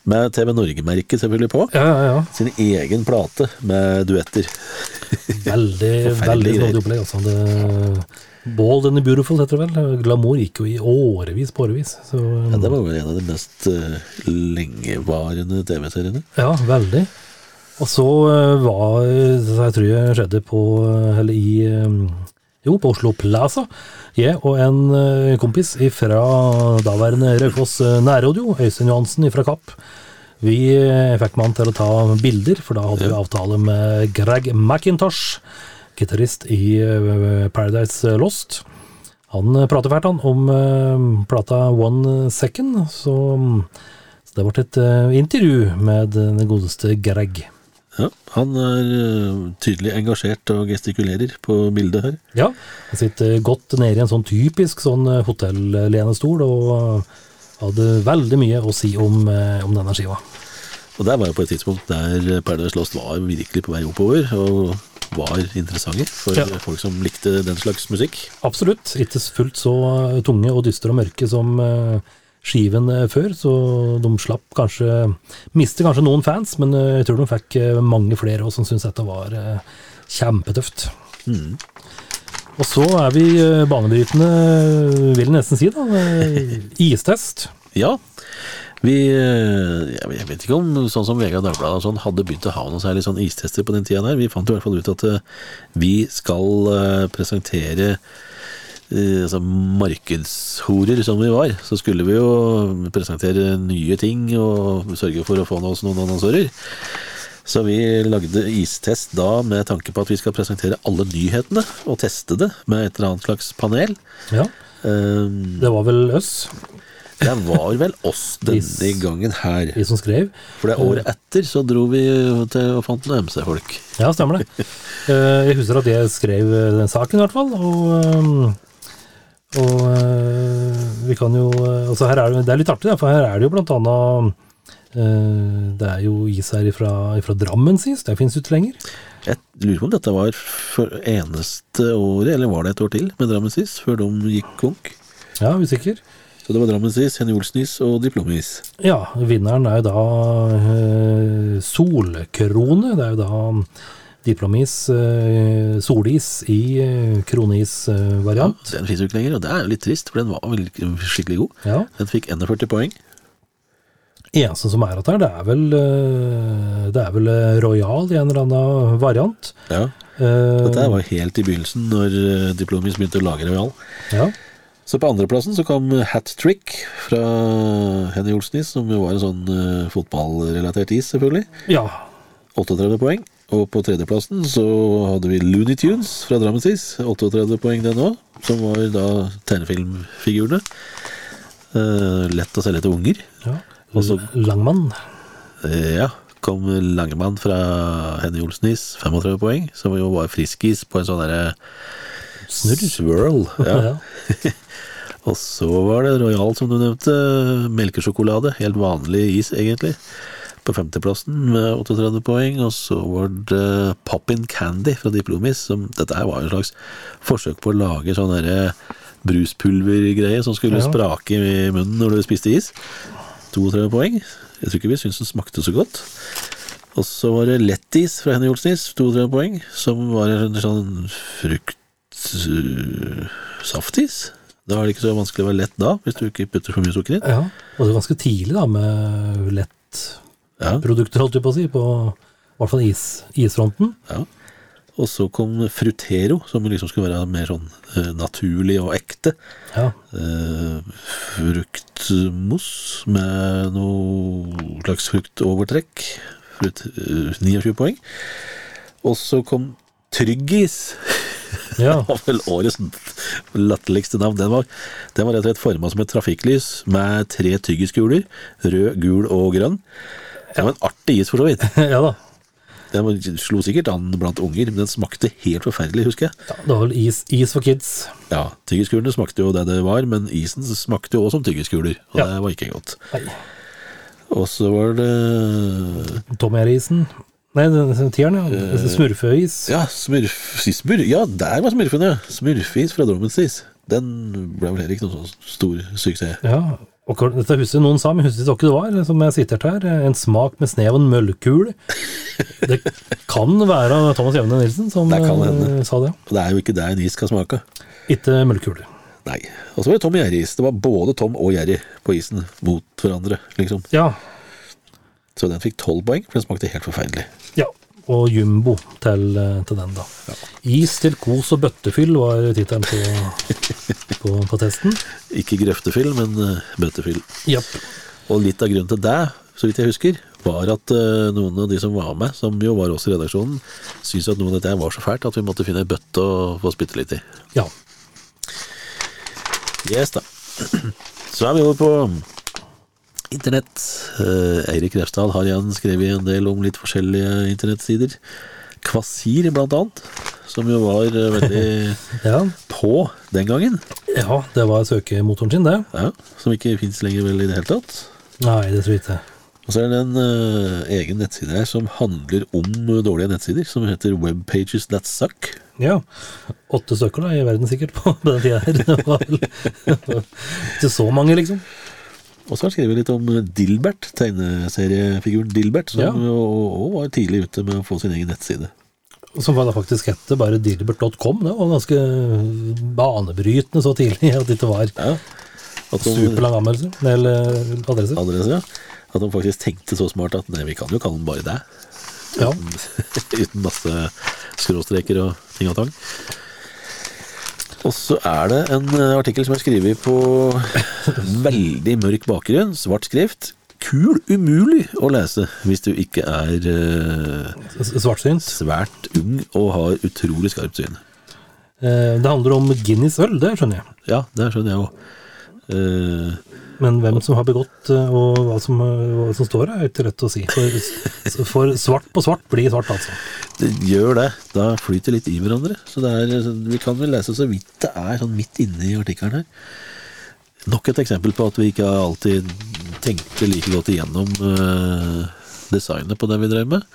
med TV Norge-merket selvfølgelig på, ja, ja. ja. sin egen plate med duetter. Veldig, veldig snodig opplegg. Altså. Det, Bold and Beautiful heter det vel. Glamour gikk jo i årevis på årevis. Så, Ja, det var vel en av de mest uh, lengevarende TV-seriene. Ja, veldig. Og så eh, var Jeg tror jeg skjedde på eh, Eller i eh, Jo, på Oslo Plaza. Jeg og en kompis fra daværende Raufoss nærradio, Øystein Johansen fra Kapp, vi fikk mann til å ta bilder, for da hadde vi avtale med Greg McIntosh, gitarist i Paradise Lost. Han prater fælt han om plata One Second, så, så det ble et intervju med den godeste Greg. Ja, han er eh, tydelig engasjert og gestikulerer på bildet her. Ja, han sitter godt nede i en sånn typisk sånn eh, hotellenestol og eh, hadde veldig mye å si om, om denne skiva. Og der var jo på et tidspunkt der Paradise Lost var virkelig på vei oppover, og var interessante for Ja. folk som likte den slags musikk. Absolutt. Ikke fullt så tunge og dystre og mørke som eh, skiven eh, før, så de slapp kanskje Miste kanskje noen fans, men eh, jeg tror de fikk eh, mange flere også som syntes dette var kjempetøft. kjempetøft. Og så er vi banebrytende, vil jeg nesten si, da. Istest. Ja, vi Jeg vet ikke om sånn som og Dagbladet sånn hadde begynt å ha noe særlig sånn istester på den tida der. Vi fant i hvert fall ut at vi skal presentere altså markedshorer som vi var, så skulle vi jo presentere nye ting og sørge for å få oss noen annonsører. Så vi lagde istest da med tanke på at vi skal presentere alle nyhetene og teste det med et eller annet slags panel. Ja, Um, det var vel oss, Det var vel oss denne gangen her. vi som skrev. For det året etter så dro vi til og fant noen MC-folk. Ja, stemmer det. Eh, Jeg husker at jeg skrev eh, den saken, i hvert fall. Og, eh, og eh, vi kan jo eh, altså her er det, det er litt artig, for her er det jo blant annet eh, Det er jo is her fra, Drammen sist, det fins ikke lenger. Jeg lurer på om dette var for eneste året, eller var det et år til med Drammensis, før de gikk konk. Ja, usikker. Så det var Drammensis, Henny Olsenis og Diplomis. Ja, vinneren er jo da eh, Solkrone. Det er jo da Diplomis uh, solis i eh, kronis-variant. Den finnes jo ikke lenger, og det er litt trist, for den var skikkelig god. ja. Den fikk 41 poeng. Eneste som er igjen her, det er vel eh, Det er vel eh, Royal i en eller annen variant. Ja, Eh, Dette var helt i begynnelsen, når eh, Diplomis begynte å lage Royal. ja. Så på andreplassen så kom Hat Trick fra Henny Olsenis, som jo var en sånn eh, fotballrelatert is, selvfølgelig. ja. 38 poeng. Og på tredjeplassen så hadde vi Looney Tunes fra Drammensis. 38 poeng den òg, som var da tegnefilmfigurene. Uh, lett å selge til unger. ja. Og så- Langmann. Eh, ja, kom Langemann fra Henny Olsenis, 35 poeng, som jo var friskis på en sånn derre swirl. Ja. Ja. Og så var det Royal, som du nevnte. Melkesjokolade. Helt vanlig is, egentlig. På femteplassen med 38 poeng. Og så var det Poppin Candy fra Diplomis. Som, dette her var en slags forsøk på å lage sånn derre bruspulvergreie som skulle Ja. sprake i munnen når du spiste is. 32 poeng. Jeg tror ikke vi syntes den smakte så godt. Og så var det lettis fra Henny Olsnis, 32 poeng, som var en sånn fruktsaftis. Da er det ikke så vanskelig å være lett da, hvis du ikke putter for mye sukker inn. Ja. Og det var ganske tidlig da med lettprodukter, Ja, holdt jeg på å si, på i hvert fall is, isfronten. ja. Og så kom Frutero, som liksom skulle være mer sånn uh, naturlig og ekte. Ja. Uh, fruktmousse med noe slags fruktovertrekk. Frut, uh, 29 poeng. Og så kom Tryggis. Ja. Det var vel årets latterligste navn. Den var, den var rett og slett forma som et trafikklys med tre tyggiskuler. Rød, gul og grønn. Det var en artig is, for så vidt. ja da. Den slo sikkert an blant unger, men den smakte helt forferdelig, husker jeg. Ja, det var vel is, is for kids. Ja, Tyggiskulene smakte jo det det var, men isen smakte jo også som tyggiskuler, og Ja. det var ikke godt. Nei. Og så var det Tom Jerry-isen. Nei, den- tieren, ja. Eh, Smurfeis. Ja, smurf... Smur, ja, der var smurfen, ja. Smurfeis fra Drommensis. Den ble vel heller ikke noen sånn stor suksess. Ja, og dette huset noen sa, men husker ikke det var, som jeg siterte her. En smak med snev av en møllkule. Det kan være Thomas Jevne Nilsen som Det kan eh, hende. sa det. Og det er jo ikke det en is skal smake. Ikke møllkule. Nei. Og så var det Tom Jerry-is. Det var både Tom og Jerry på isen mot hverandre, liksom. Ja, Så den fikk tolv poeng, for den smakte helt forferdelig. ja. Og jumbo til, eh, til den, da. Is til kos og bøttefyll var tittelen på, på, på testen. Ikke grøftefyll, men uh, bøttefyll. Ja. Og litt av grunnen til det, så vidt jeg husker, var at eh, noen av de som var med, som jo var oss i redaksjonen, syntes at noe av dette var så fælt at vi måtte finne ei bøtte å få spytte litt i. Ja. Yes, da. Så er vi over på internett. Eh, Eirik Refsdal har igjen skrevet en del om litt forskjellige internettsider. Kvasir, blant annet, som jo var eh, veldig ja. på den gangen. Ja, det var søkemotoren sin, det. Ja, som ikke fins lenger vel i det hele tatt. Nei, det tror jeg ikke. Og så er det en uh, egen nettside her som handler om dårlige nettsider, som heter Webpages That Suck. Ja. Åtte stykker da, i verden sikkert på på den tida her. Det var vel ikke så mange, liksom. Og så har han skrevet litt om Dilbert, tegneseriefiguren Dilbert, som Ja. også var tidlig ute med å få sin egen nettside. Som var da faktisk hette bare dilbert.com. Det var ganske banebrytende så tidlig at det ikke var Ja. De, superlang anmeldelse, eller adresse. adresse, ja. At de faktisk tenkte så smart at nei, vi kan jo kalle den bare det. Ja. Uten masse skråstreker og ting og tang. Og så er det en eh, artikkel som er skrevet på veldig mørk bakgrunn, svart skrift. Kul umulig å lese hvis du ikke er uh, Svartsynt. svært ung og har utrolig skarpt syn. Eh, Det handler om Guinness øl, det skjønner jeg. Ja, det skjønner jeg òg. Men hvem som har begått eh, og hva som, eh, hva som står er ikke rett å si. For, for svart på svart blir svart, altså. det gjør det. Da flyter litt i hverandre. Så er, vi kan vel lese så vidt det er sånn midt inne i artikkelen her. Nok et eksempel på at vi ikke alltid tenkte like godt igjennom eh, designet på det vi drev med.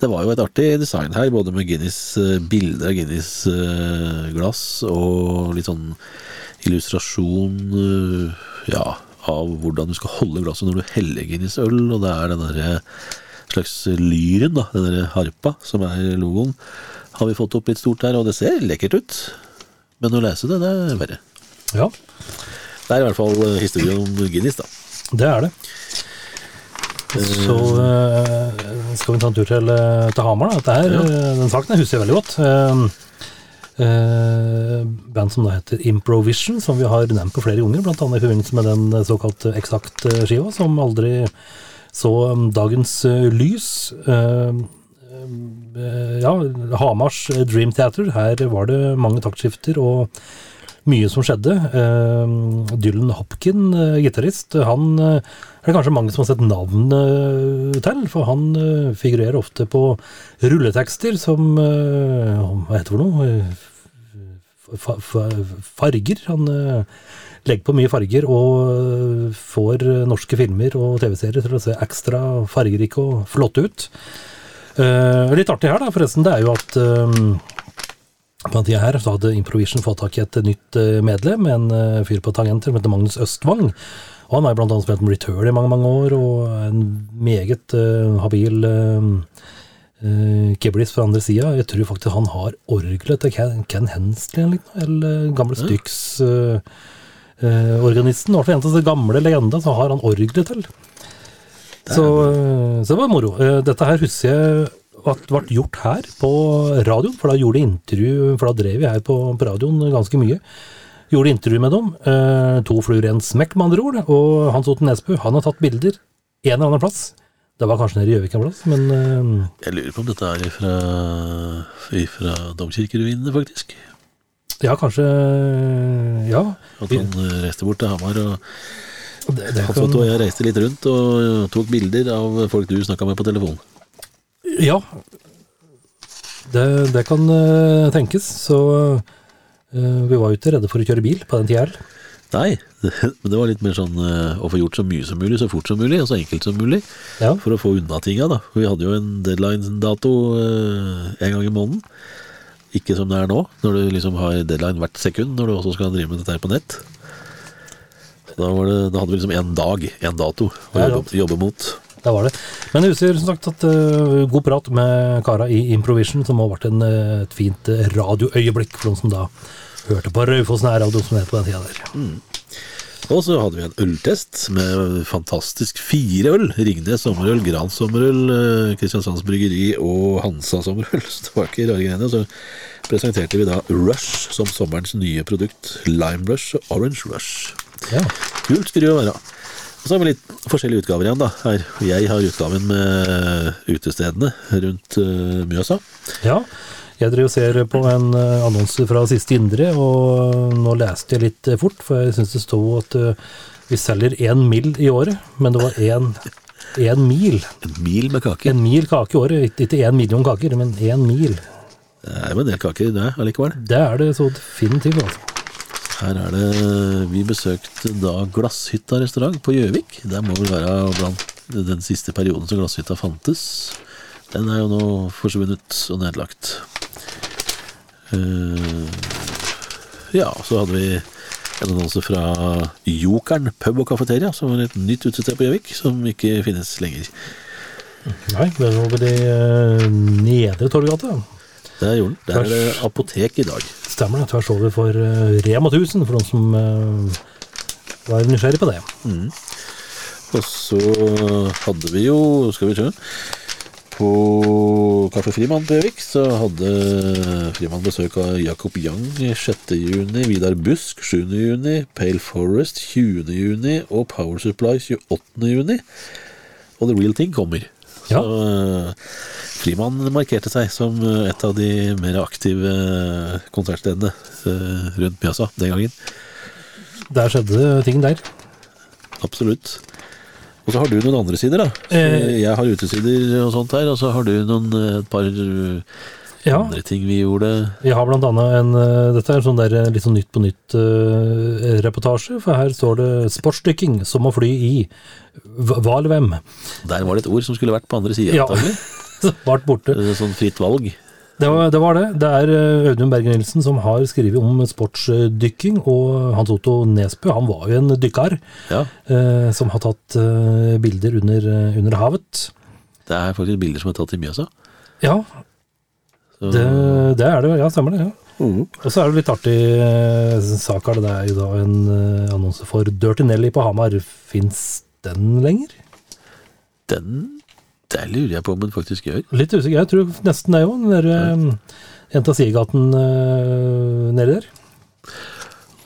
Det var jo et artig design her, både med Guinness bilder av Guinness glass og litt sånn illustrasjon ja, av hvordan du skal holde glasset når du heller Guinness øl, og det er den derre slags lyren, da, den der harpa som er logoen, har vi fått opp litt stort her, og det ser lekkert ut. Men å lese det, det er verre. Ja, Det er i hvert fall eh, historien om Guinness, da. det er det. Så eh, skal vi ta en tur til, eh, til Hamar. Da. Dette her, ja. Den saken husker jeg veldig godt. Eh, eh, band som da heter Improvision, som vi har nevnt på flere ganger, bl.a. i forbindelse med den såkalt såkalte Exakt-skiva, som aldri så um, dagens eh, lys. Eh, eh, ja, Hamars eh, Dream Theater. Her var det mange taktskifter og mye som skjedde. Eh, Dylan Hopkin, eh, gitarist, han eh, er det kanskje mange som har sett navnet til, for han eh, figurerer ofte på rulletekster som eh, Hva heter det for noe? Eh, fa- fa- farger. Han eh, legger på mye farger og eh, får eh, norske filmer og TV-serier til å se ekstra fargerike og flotte ut. Eh, litt artig her, da, forresten, det er jo at eh, på den tida her så hadde Improvision fått tak i et nytt eh, medlem, en eh, fyr på tangenter som heter Magnus Østvang. Og han har annet spilt med Return i mange, mange år, og en meget uh, habil uh, kiblis fra andre sida. Jeg tror faktisk han har orgelet til Ken, Ken Hensley, eller, gamle Styx eh, Uh, organisten. I hvert fall en av de gamle legenda, så har han orgelet til. Så, så det var moro. Dette her husker jeg ble gjort her på radioen, for da gjorde intervju, for da drev vi her på, på radioen ganske mye. Gjorde intervju med dem. Eh, to fluer i en smekk, med andre ord. Og Hans Otten Nesbø han har tatt bilder en eller annen plass. Det var kanskje nede i Gjøvik en plass, men eh, Jeg lurer på om dette er fra, ifra domkirkeruinene, faktisk. ja, kanskje Ja. At han eh, reiste bort til Hamar. og Det, det Hans kan, Otto og jeg reiste litt rundt og tok bilder av folk du snakka med på telefon. Ja. Det, det kan eh, tenkes. Så eh, vi var jo ikke redde for å kjøre bil på den tida her. Nei, men det var litt mer sånn eh, å få gjort så mye som mulig, så fort som mulig, og så enkelt som mulig. Ja. For å få unna tinga, da. Vi hadde jo en deadline-dato eh, en gang i måneden. Ikke som det er nå, når du liksom har deadline hvert sekund, når du også skal drive med dette her på nett. Da, var det, da hadde vi liksom én dag, én dato, å Ja, jobbe, jobbe mot. Det var det. Men jeg husker som sagt at uh, god prat med kara i Improvision, som har vært en, eh, et fint eh, radioøyeblikk for noen som da hørte på Raufoss nærradio, som det het på den tida der. Og så hadde vi en øltest med fantastisk fire øl. Ringnes sommerøl, Gran sommerøl, Kristiansands Bryggeri og Hansa sommerøl. Så det var ikke rare greiene. Så presenterte vi da Rush som sommerens nye produkt. Lime Rush og Orange Rush. Ja. Kult skulle det jo være. Og så har vi litt forskjellige utgaver igjen, da. Her. Jeg har utgaven med utestedene rundt uh, Mjøsa. ja. Jeg drev og ser på en eh, annonse fra Siste Indre, og nå leste jeg litt eh, fort, for jeg syns det sto at eh, vi selger én mill i året, men det var én en mil. En mil med kake. En mil kake i året. Ikke- Ikke én million kaker, men én mil. Det er jo en del kaker, det allikevel. Det er det så definitivt, altså. Her er det Vi besøkte da Glasshytta restaurant på Gjøvik. Det må vel være blant den siste perioden som Glasshytta fantes. Den er jo nå forsvunnet og nedlagt. Eh, ja, så hadde vi en annonse fra Jokeren pub og kafeteria, som var et nytt utested på Gjøvik, som ikke finnes lenger. Nei, det var over i eh, Nedre Torgata. Det gjorde den. Der er det apotek i dag. Stemmer det. Tvers over for eh, Rema 1000, for noen som eh, var nysgjerrig på det. Og så hadde vi jo, skal vi se På Kaffe Frimann på Gjøvik så hadde Frimann besøk av Jakob Young 6. juni, Vidar Busk 7. juni, Pale Forest 20. juni og Power Supply 28. juni. Og The Real Thing kommer. Ja. Så eh, Frimann markerte seg som eh, et av de mer aktive konsertstedene eh, rundt Mjøsa den gangen. Der skjedde ting der. Absolutt. Og så har du noen andre sider, da. Eh. jeg har utesider og sånt her, og så har du noen, et par Ja, andre ting vi gjorde. Vi har blant annet en eh, Dette er en sånn der eh, litt sånn Nytt på nytt-reportasje, for her står det 'sportsdykking som å fly i Hva eller hvem? Der var det et ord som skulle vært på andre sida, Ja. antagelig. Vart borte. Eh, Sånn fritt valg. Det var, det var det. Det er eh, Audun Berger Nilsen som har skrevet om sportsdykking, og Hans Otto Nesbø, han var jo en dykker Ja, eh, som har tatt eh, bilder under, eh, under havet. det er faktisk bilder som er tatt i Mjøsa. Ja, det, det er det. Ja, stemmer det. ja. Mm. Og så er det litt artig eh, sak her. Det er jo da en eh, annonse for Dirty Nelly på Hamar. Fins den lenger? Den Det lurer jeg på om den faktisk gjør. Litt usikker. Jeg tror nesten det, jo. Den der eh, Jenta Siergaten uh, nedi der.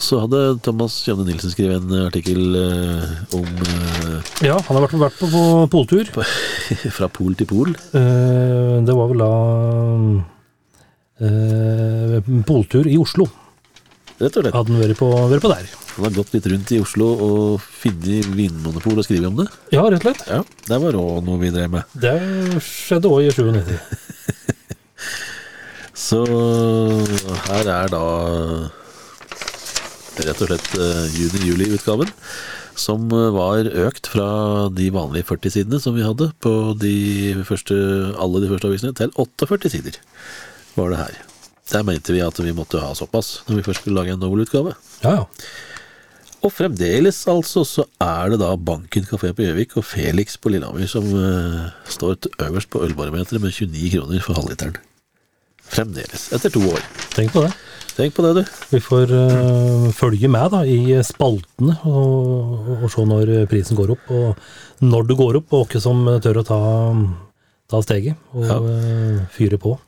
Så hadde Thomas Janne Nilsen skrevet en artikkel eh, om eh, Ja, han har vært, vært på, på poltur. Fra pol til pol. Det var vel da eh, poltur i Oslo. Rett og slett. Hadde han vært på, vært på der. Han har gått litt rundt i Oslo og funnet vinmonopol og skrevet om det. Ja, rett og slett. Ja, det var òg noe vi drev med. Det skjedde òg i 97. Så her er da rett og slett eh, juni-juli-utgaven, som var økt fra de vanlige 40 sidene som vi hadde på de første, alle de første avisene, til 48 sider var det her. Der mente vi at vi måtte ha såpass når vi først skulle lage en novelutgave. Ja, ja. Og fremdeles altså så er det da Banken kafé på Gjøvik og Felix på Lillehammer som uh, står øverst på ølbarometeret med 29 kroner for halvliteren. Fremdeles, etter to år. Tenk på det. Tenk på det, du. Vi får uh, følge med da i spaltene og, og se når prisen går opp, og når det går opp, og hvem som tør å ta, ta steget og Ja. uh, fyre på.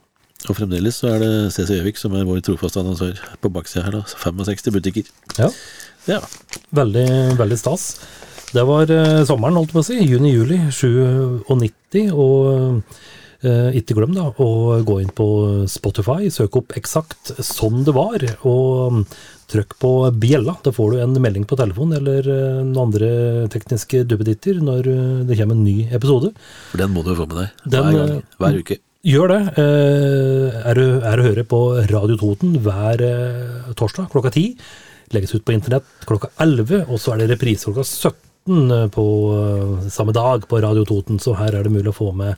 Og fremdeles så er det CC Gjøvik som er vår trofaste annonsør på baksida her, da. 65 butikker. Ja, Ja. veldig, veldig stas. Det var eh, sommeren, holdt jeg på å si. Juni-juli 97, og eh, ikke glem da å gå inn på Spotify, søk opp eksakt sånn det var, og mm, trykk på bjella. Da får du en melding på telefon eller eh, noen andre tekniske duppeditter når eh, det kommer en ny episode. For den må du få med deg Den, hver gang. eh, Hver uke. Gjør det. Eh, Er du er å høre på Radio Toten hver eh, torsdag klokka 10. Legges ut på internett klokka 11, og så er det reprise klokka 17 på eh, samme dag på Radio Toten, så her er det mulig å få med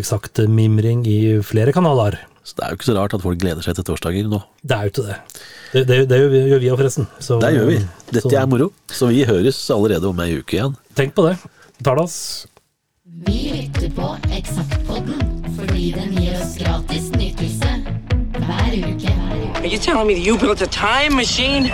eksakt mimring i flere kanaler. Så det er jo ikke så rart at folk gleder seg til torsdager nå. Det er jo ikke det. Det, det, det gjør vi- gjør vi òg, forresten. Så, Det gjør vi. Dette så er moro. Så vi høres allerede om ei uke igjen. Tenk på det. Talas. Vi lytter på Eksaktpodden fordi den gir oss gratis nytelse hver uke. Are you telling me you built a time machine?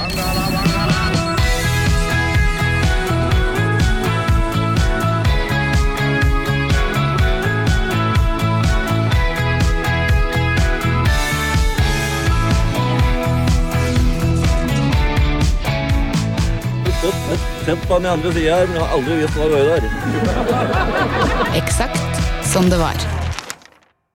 Sett på den andre sida her, men jeg har aldri visst hva det var der. Eksakt som det var.